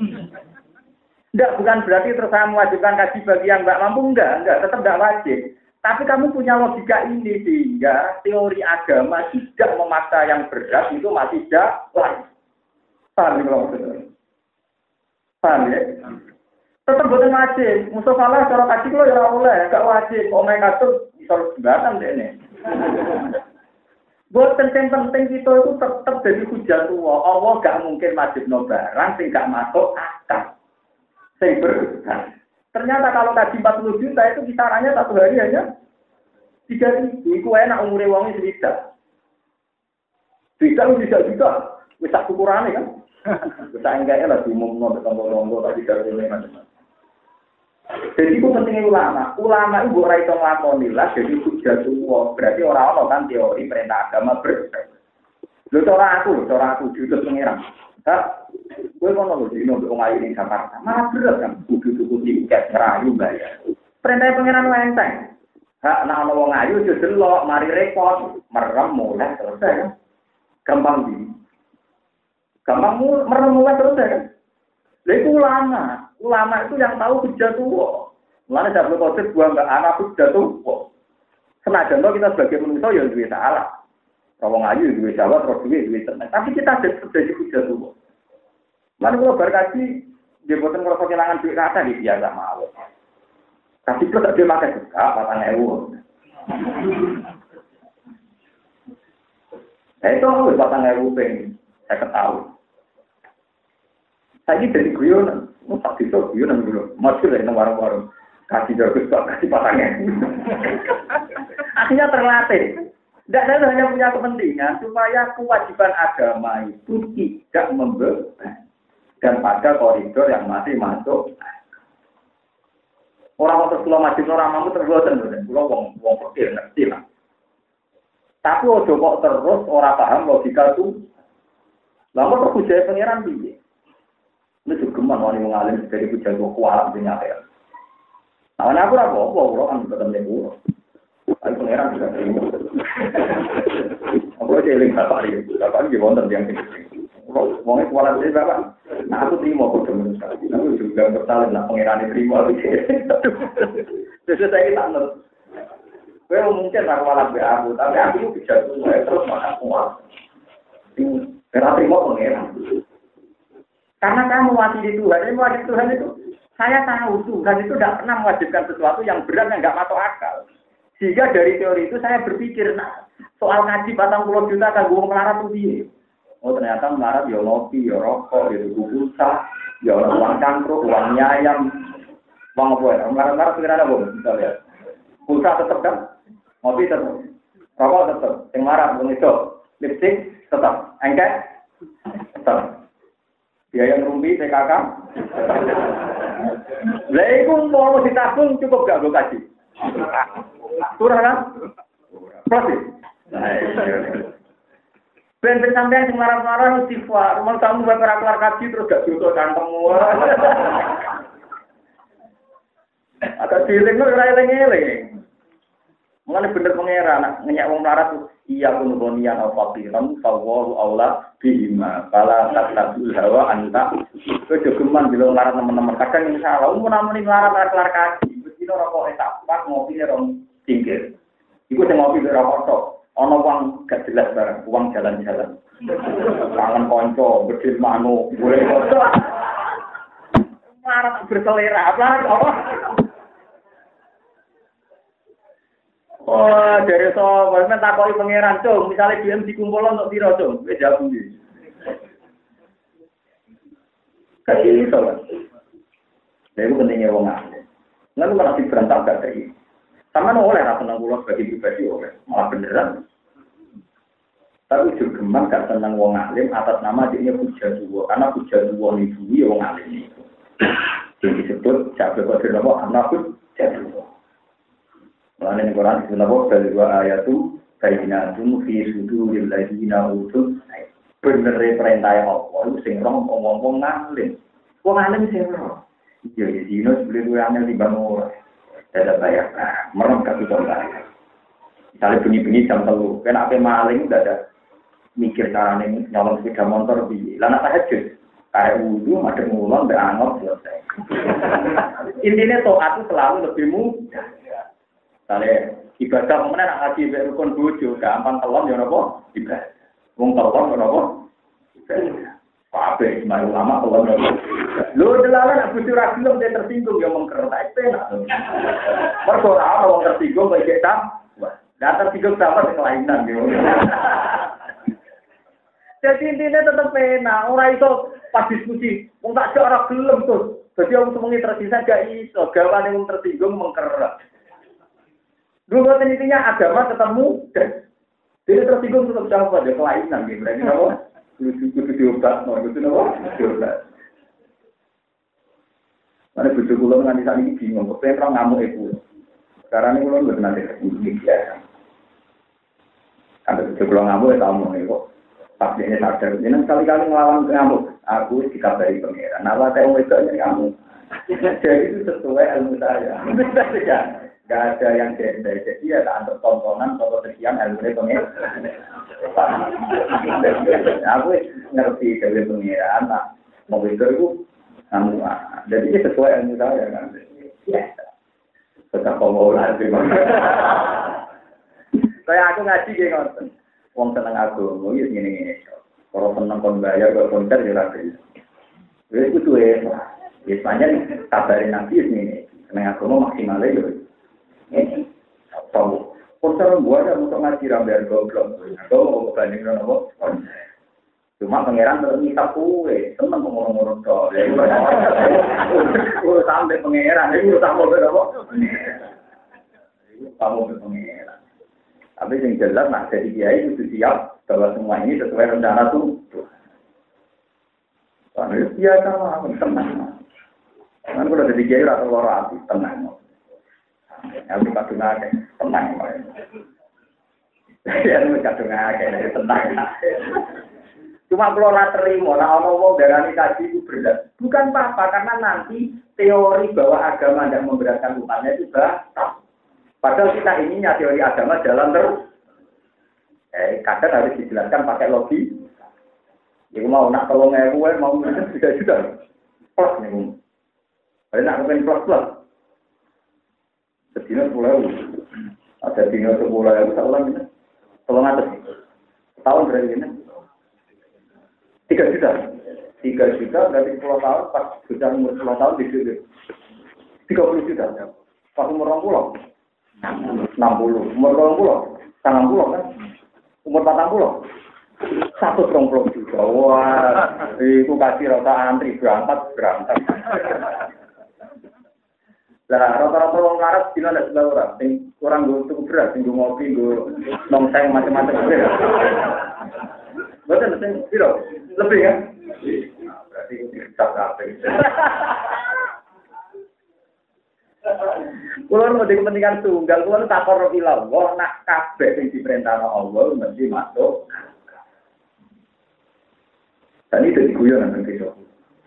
Enggak, bukan berarti terus saya mewajibkan kaji bagi yang nggak mampu, enggak, enggak, tetap enggak wajib. Tapi kamu punya logika ini sehingga teori agama tidak memaksa yang berat itu masih jalan. Paham kalau maksudnya? Paham ya? Tetap buatan wajib. Musuh salah cara kaji lo ya oleh, gak wajib. Oh mereka tuh bisa jembatan deh nih. Buat penting-penting kita itu tetap jadi hujat tua. Allah gak mungkin wajib no barang sing gak masuk akal. Sing. Ternyata kalau kaji 40 juta itu kisarannya satu hari hanya tiga ribu. Iku enak umurnya uangnya sedikit. Tidak bisa juga. Bisa ukurannya kan. (laughs) Bisa enggaknya lah di umum nomor tombol tapi dari ini macam Jadi itu pentingnya ulama. Ulama itu bukan itu ngelakoni lah. Jadi tua. Berarti orang-orang kan teori perintah agama ber. Lu cara aku, cara aku diutus pengiran. Gue mau nunggu di nunggu ngayu di Jakarta. Malah berat kan. Kudu tuku tiket ngerayu bayar. Perintah pengiran enteng. Hak nak ana wong ayu aja delok, mari repot, merem mulai selesai kan. Gampang di. Gampang merem mulai selesai kan. Lha itu ulama. Ulama itu yang tahu hujah tua. Mulane Abdul Qadir buang ke anak hujah tua. Senajan kita sebagai manusia ya duwe salah. Kalau ngayu duwe jawab, terus duwe duwe tenang. Tapi kita ada jadi hujah tua. Lalu kalau berkaji, dia buatan kalau kehilangan duit kata di biasa mau. Tapi itu tak dia makan juga, patang ewu. (laughs) Nah itu aku batang ewu pengen, saya ketahui. Saya ini jadi guyonan, mau tak bisa guyonan dulu. Masuk dari warung-warung, kasih jago kasih patangnya. (laughs) Akhirnya terlatih. Tidak ada hanya punya kepentingan supaya kewajiban agama itu tidak membeban dan pada koridor yang masih masuk. Orang waktu sekolah masih orang mampu terus dan pulau wong wong pikir ngerti lah. Tapi ojo kok terus orang paham logika itu. Lalu terus hujai pangeran piye? Ini juga geman wani mengalim dari hujai tua kualat di nyata. Nah, aku apa apa, pulau kan ketemu pulau. Tapi pangeran juga terima. Aku aja eling bapak ini, bapak ini wonten yang ini. Wong kualat ini bapak. Nah aku terima kok temen sekali. Aku juga bersalin lah pangeran terima. Terus saya tak ngerti. Gue mungkin aku malah be aku, tapi aku bisa terus makan kuat. Karena terima pangeran. Karena kamu mati di Tuhan, ini mati Tuhan itu saya tahu Tuhan itu tidak pernah mewajibkan sesuatu yang berat yang nggak masuk akal. Sehingga dari teori itu saya berpikir, nah, soal ngaji batang pulau juta kan gue melarat tuh dia. Oh ternyata melarat ya ngopi, ya rokok, ya tuku pulsa, ya uang cangkruk, uang nyayam, uang apa ya? Melarat-melarat pikiran apa? Misalnya, pulsa tetap kan, ngopi tetap, rokok tetap, yang marah, uang itu, lipstick tetap, engket tetap, biaya ngerumpi, PKK, lah itu mau ditabung cukup gak gue kasih? Kurang kan? Proses. Ben ben sampean sing marah-marah istighfar. Mau kamu bae ora kelar kaji terus gak dosa kantengmu. (laughs) Ada dieling ora eling-eling. Mulane bener pangeran nak ngenyak wong melarat iya kun bonian au faqiran fawwahu aula bihima fala tatabul hawa anta kowe jogeman bilo melarat teman-teman kadang ini salah umum namun melarat kelar kaji dino rokok etapak ngopi rong tingkir iku sing ngopi ora rokok Ono uang gak jelas barang, uang jalan-jalan. (laughs) Kangen konco, bedil manu, boleh konco. Marah berselera, apa? Oh, dari so, men takoki pangeran, Cung, misalnya DM dikumpul untuk piro, Cung? Wis jawab iki. Kasih iso. Jadi pentingnya wong alim. Nggak malah diberantak gak dari. Sama oleh rasa senang pulau sebagai pribadi oleh, malah beneran. Tapi juga gemar gak senang wong alim atas nama dia puja dua, karena puja dua itu ya wong alim itu. Yang disebut jabe kode nopo anak puja dua. Lalu ini Quran disebut nopo dari dua ayat itu bayinatun fi suduril ladina utul bener perintah Allah itu sing roh ngomong ngalim. Wong alim sing roh. Ya di sini gue aneh di bangun Tidak bayar. Nah, merem kasih contoh. Misalnya bunyi-bunyi jam telu, kena apa maling udah ada mikir cara ini nyolong sepeda motor di lana tahajud. Kayak wudhu, ada ngulon, berangot, selesai. (laughs) Intinya toat itu selalu lebih mudah. Misalnya ibadah kemudian nak ngaji rukun bojo, gampang telon ya nopo ibadah. Wong telon ya nopo ibadah. Kabeh semua ulama kalau nopo. Lu delalah nak bojo ra gelem dia tersinggung ya mengker tak penak. Mergo ora ono wong tersinggung iki tam. Lah tersinggung sama kelainan yo. Jadi intinya tetap enak, orang itu pas diskusi, wong tak jek ora gelem tuh. Jadi orang semuanya tersisa gak iso, gawan yang tersinggung mengkerak. Dulu intinya agama ketemu, jadi tersinggung tetap jawab ada kelainan gitu. Berarti apa? Kudu diobat, no itu apa? Diobat. Mana bujuk kulo nganti saat ini bingung, kok pengen ngamuk ibu. Sekarang ini kulo nggak nanti ini ya. Ada bujuk kulo ngamuk ya kamu kok. Pas dia sadar, ini sekali-kali ngelawan ngamuk. Aku dikabari pangeran. Nama saya mau itu kamu. Jadi itu sesuai ilmu saya. (laughs) Gak ada yang gender. Jadi ya tak antar tontonan atau sekian ilmu pangeran. Aku ngerti dari pangeran. Nah, mau itu itu kamu. Jadi ini sesuai ilmu saya kan. Ya. Tetap mau lagi. Kayak aku ngaji kayak ngonten. Wong seneng aku, mau gini gini. Kalau seneng kon bayar, kalau konser ya lagi. Jadi itu tuh ya. Biasanya kabarin nabi ini. Seneng aku mau maksimalnya ya. Tahu. Konser gua ada untuk ngaji rambiar goblok. Aku mau banding nopo konser. Cuma pangeran terus minta kue, seneng ngomong-ngomong dong. Udah sampai pangeran, udah sampai berapa? Kamu pangeran. Tapi yang jelas, nah jadi kiai itu siap bahwa semua ini sesuai rencana tuh. Karena biasa lah, tenang. Kan kalau jadi kiai rata loro hati, tenang. Yang kadung akeh, tenang. Ya, itu kadung tenang. Cuma kalau lah terima, nah orang mau darani kaji itu berat. Bukan apa-apa, karena nanti teori bahwa agama tidak memberatkan umatnya itu batal. Padahal kita ininya teori agama jalan terus. Eh, kadang harus dijelaskan pakai logi. Jadi mau nak tolong ewu, mau minum juga juga. Plus nih. Ada nak mungkin plus plus. Sedina sepuluh. Ada dino sepuluh ewu, seulang ini. Tolong atas. Tahun berarti ini. Tiga juta. Tiga juta dari sepuluh tahun, pas sudah umur sepuluh tahun di situ. Tiga puluh juta. Pas umur orang pulau. 60. Umur 20, 90 kan? Umur 40. Satu puluh juta. Wah, itu kasih rata antri berangkat, berangkat. Lah, rata-rata orang larat bila ada sebelah orang. Sing kurang gue cukup berat, sing gue ngopi, gue nongseng macam-macam. Betul, sing biro. Lebih kan? Berarti kita kabeh. Kulo mau kepentingan tunggal, kulo tak korup ilang. Wah, nak kabeh sing diperintah Allah mesti masuk. Dan itu diguyon nang kene.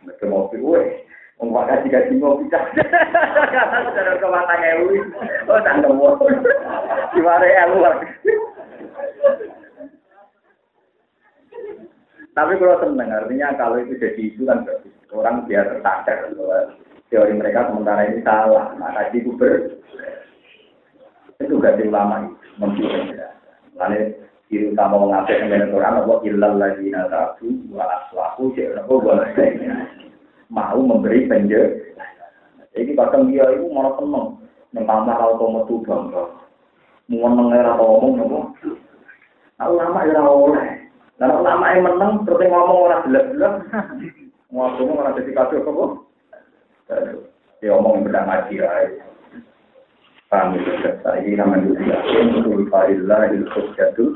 Mereka mau piwe. Wong kasih kasih mau bisa. Kata saudara ke mata ngewi. Oh, tak nemu. Ya lu? Tapi kalau seneng, artinya kalau itu jadi isu kan orang biar tersadar teori mereka sementara ini salah. Maka di kuber itu ganti ulama itu membuat Lalu ciri utama mengapa dengan Quran apa ilal lagi nasabu wa aslahu cek apa wa mau memberi penjelasan. Jadi kadang dia itu malah seneng, yang kamar auto metu bangga. Meneng ora ngomong nopo. Nah, ulama ya oleh. Lah ulama yang meneng terus ngomong ora jelas-jelas. Ngomong ora dadi kado apa? Ya omong beda ngaji ya? Saya namanya juga Untuk Fahillah Il-Khusyatul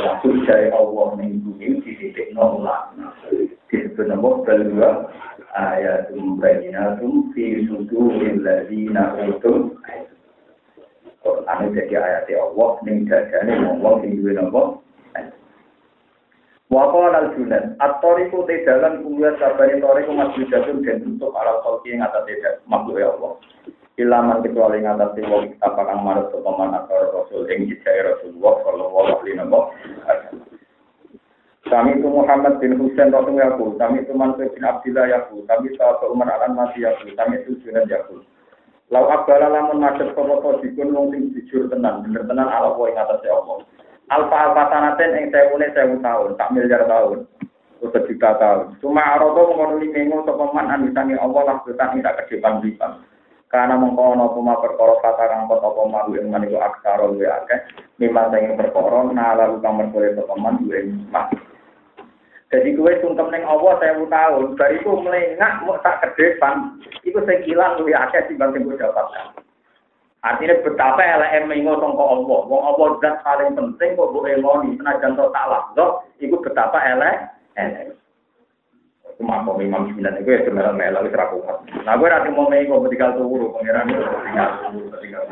Langsung jaya Allah Mingguin di titik nolak Disebut nama Balwa Ayatum Bayinatum Fi Suduril Ladina Utum Quran jadi ayat Allah Ning dadane ngomong Ning duwe nama Waqala al-Junan, at-tariqu te dalan kuliah sabane tariqu dan untuk ala khalqi ing atas makhluk ya Allah. Ilaman kecuali ngatasi wong kita kang marut sapa man akar rasul ing jejak Rasulullah sallallahu alaihi wasallam. Kami itu Muhammad bin Husain Rasul Yakul, kami itu Mansur bin Abdillah kami sahabat Umar Alan Masih Yakul, kami itu Junan Yakul. Lau abala lamun macet sapa dikun wong sing jujur tenan, bener tenan ala kowe ing atase Allah. Alfa alfa sanaten ing sewune sewu tahun, tak miliar tahun. Atau sejuta tahun. Cuma arodo mengonuli mengo sapa man anisangi Allah lah betan tidak ke depan lipan. Karena mengkono puma perkara kata kang kota poma ing maniku aksara luwe akeh mimma sing perkara nala kang merkore sapa man duwe mak. Jadi kue sungkem ning Allah saya tahun, bariku melengak mau tak ke depan, itu sekilan luwe akeh timbang sing dapatkan. Artinya betapa elek mengo sangka Allah. Wong Allah zat paling penting kok mbok eloni senajan tok tak lahdo, iku betapa elek. Cuma mau imam sembilan itu ya sebenarnya melo itu Nah gue nanti mau mengo ketika turu pangeran itu tinggal.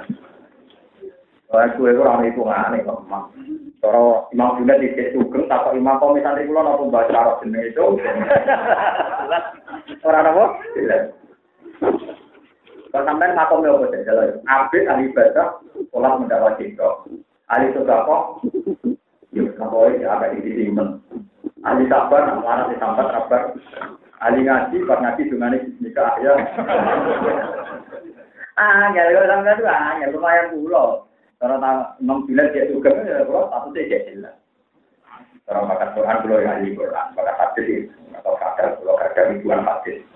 Wah gue itu orang itu aneh kok mak. Kalau imam di situ sugeng, tak imam kau misalnya pulau nopo baca arab jenis itu. (laughs) Orang apa? Kalau sampai makom apa sih? Jalan. Abid ahli ibadah, sholat mendapat cinta. Ahli sodako, yuk kapoi ada di sini Ali sabar, nak marah di sabar, sabar. Ali ngaji, pas ngaji dengan nikah ya. ah, ya kalau sampai itu ah, ya lumayan pulau. Kalau tak enam bulan dia juga, ya pulau satu dia jelas. Kalau bakat Quran, yang ahli Quran, bakat hadis atau kadar, pulau kadar ribuan hadis.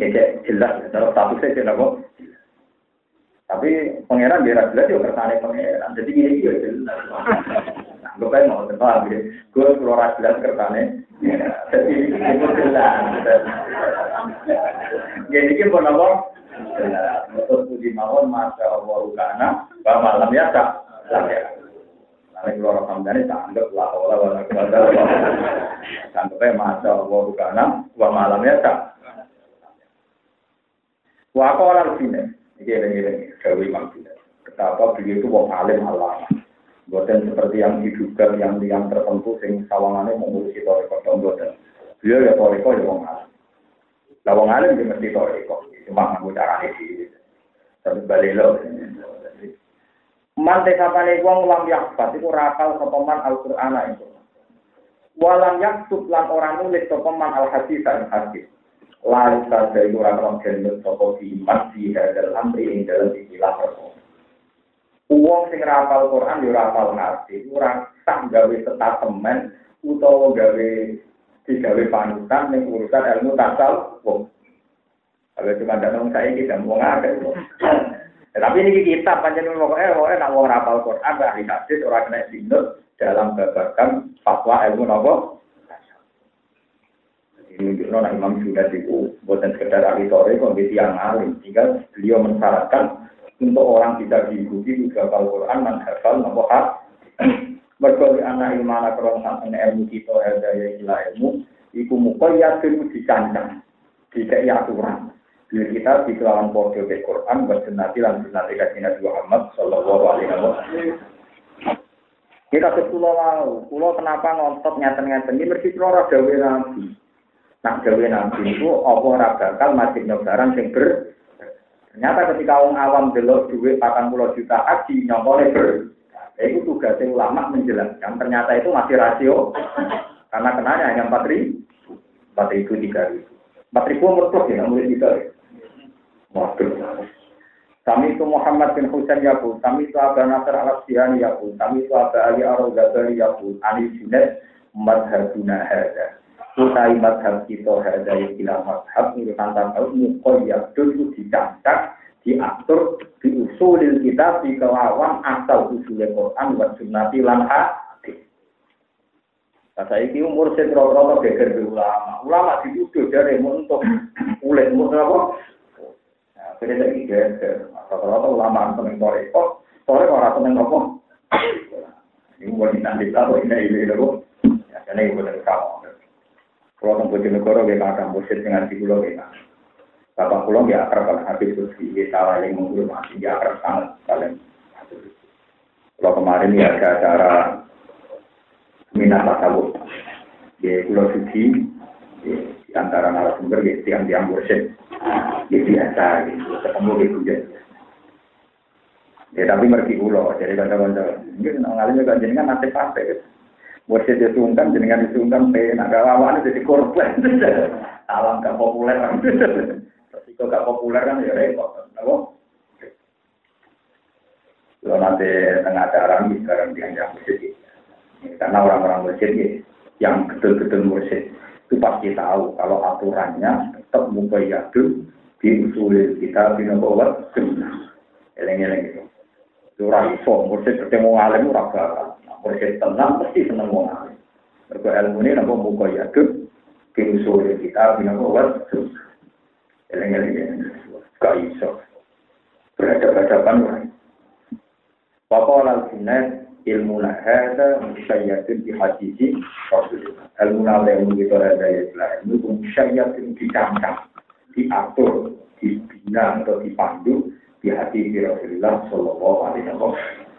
Ya jelas, kalau satu sih dia kok. Tapi pangeran dia jelas dia kersane pangeran. Jadi ini dia jelas. Nah, gue mau tebak ya. Gue keluar jelas kersane. Jadi itu jelas. Jadi kita pun? Untuk puji mawon masya Allah karena bahwa malam ya tak. Ya. Nanti keluar sampai tak anggap lah olah wala kuasa. Anggapnya masya Allah karena bahwa malam ya tak. Wah, kau orang sini. Ini ini Dewi Imam Betapa beliau itu wong alim alama. Bukan seperti yang diduga yang yang tertentu sing sawangannya mengurusi toriko dong bukan. Beliau ya toriko ya wong alim. Lah alim dia mesti toriko. Cuma ngaku caranya sih. Tapi balik lo. Man tekapane wong lam yakbat itu rakal sopaman Al-Qur'an itu. Walam yaktub lan orang nulis sopaman al-hadis dan hadis. lalu saja itu orang-orang jenis sopo iman di hadal amri yang dalam istilah perkara. Uang sing rapal Quran yo rapal ngerti, ora tak gawe statemen utawa gawe digawe panutan ning urusan ilmu tasal wong. Kalau cuma ada nong saya kita mau ngake. Tapi ini kita panjang pokoknya pokoknya nak wong rapal Quran ahli hadis orang kena sinut dalam babakan fatwa ilmu nopo menunjukkan nah, Imam Junaid itu bukan sekedar ahli sore, kok yang alim. Sehingga beliau mensyaratkan untuk orang bisa diikuti juga Al-Quran dan hafal nopo hak. (clears throat) Berkali anak ilmana kerong sampai ilmu kita ada ya ilah ilmu. Iku mukoyat itu dicancang, tidak aturan. Biar kita di kelawan podo ke Quran, bersenati lan senati kasih Nabi Muhammad Sallallahu Alaihi Wasallam. Kita sepulau lalu, pulau kenapa ngontot nyata-nyata ini mesti kalau dawe nabi. Nak gawe nabi itu apa ora bakal majibno barang sing ber Ternyata ketika orang awam delok duit 40 juta haji nyongkone ber itu tugasnya ulama menjelaskan. Ternyata itu masih rasio. Karena kenanya hanya empat ribu. Empat ribu tiga ribu. Empat ribu plus ya mulai tiga waduh kami itu Muhammad bin Husain Yaqub, kami itu Abu Nasr al Sihani Yaqub, kami itu Abu Ali Ar Ghazali Yaqub, Ali Junaid Madhabuna Hadza utai madhab kita hadai kila madhab itu tantang tahu mukoyab itu dicacak diatur diusulil kita di kelawan asal usulnya Quran wa sunnati lan. Nah, saya ini umur saya rata geger ulama. Ulama dituduh dari untuk ulet umur apa? Saya lagi geger. Rata-rata ulama seneng sore kok, sore orang seneng apa? Ini nanti tahu ini ini ini Ya, ini bukan kamu. Kalau tentang Bojonegoro, kita akan musim dengan di pulau kita. Bapak pulau ya akrab kalau habis ya salah yang menghormati, ya akrab sangat kalian. Kalau kemarin ya ada acara minat tasawuf di Pulau Suci, di antara narasumber, ya tiang-tiang mursyid, ya biasa, gitu, ketemu di hujan. Ya tapi ngerti pulau, jadi kata-kata, mungkin ngalirnya kan jadi kan nasib gitu. Mursyid disungkan, jenengan disungkan, penak lawan jadi korban. Alam gak populer. Resiko gak populer kan ya repot. Apa? Kalau nanti tengah acara ini sekarang dianggap mursyid. Karena orang-orang mursyid ya, yang betul-betul mursyid itu pasti tahu kalau aturannya tetap mubayyadun diusulin kita binabawat sunnah. Eleng-eleng gitu. Itu orang iso, mursyid bertemu alim, orang bakal. Mursyid tenang, pasti seneng wong alim. Mergo ilmu ini napa muka yadud diusul kita bina kuat. Eleng-eleng gak iso. Berhadapan-hadapan orang. Bapak lal sunnah ilmu hada musyayyatun di hadisi Rasulullah. Ilmu ilmu kita ada ya ilmu musyayyatun dicangkang, diatur, dibina atau dipandu di hati Rasulullah Shallallahu Alaihi Wasallam.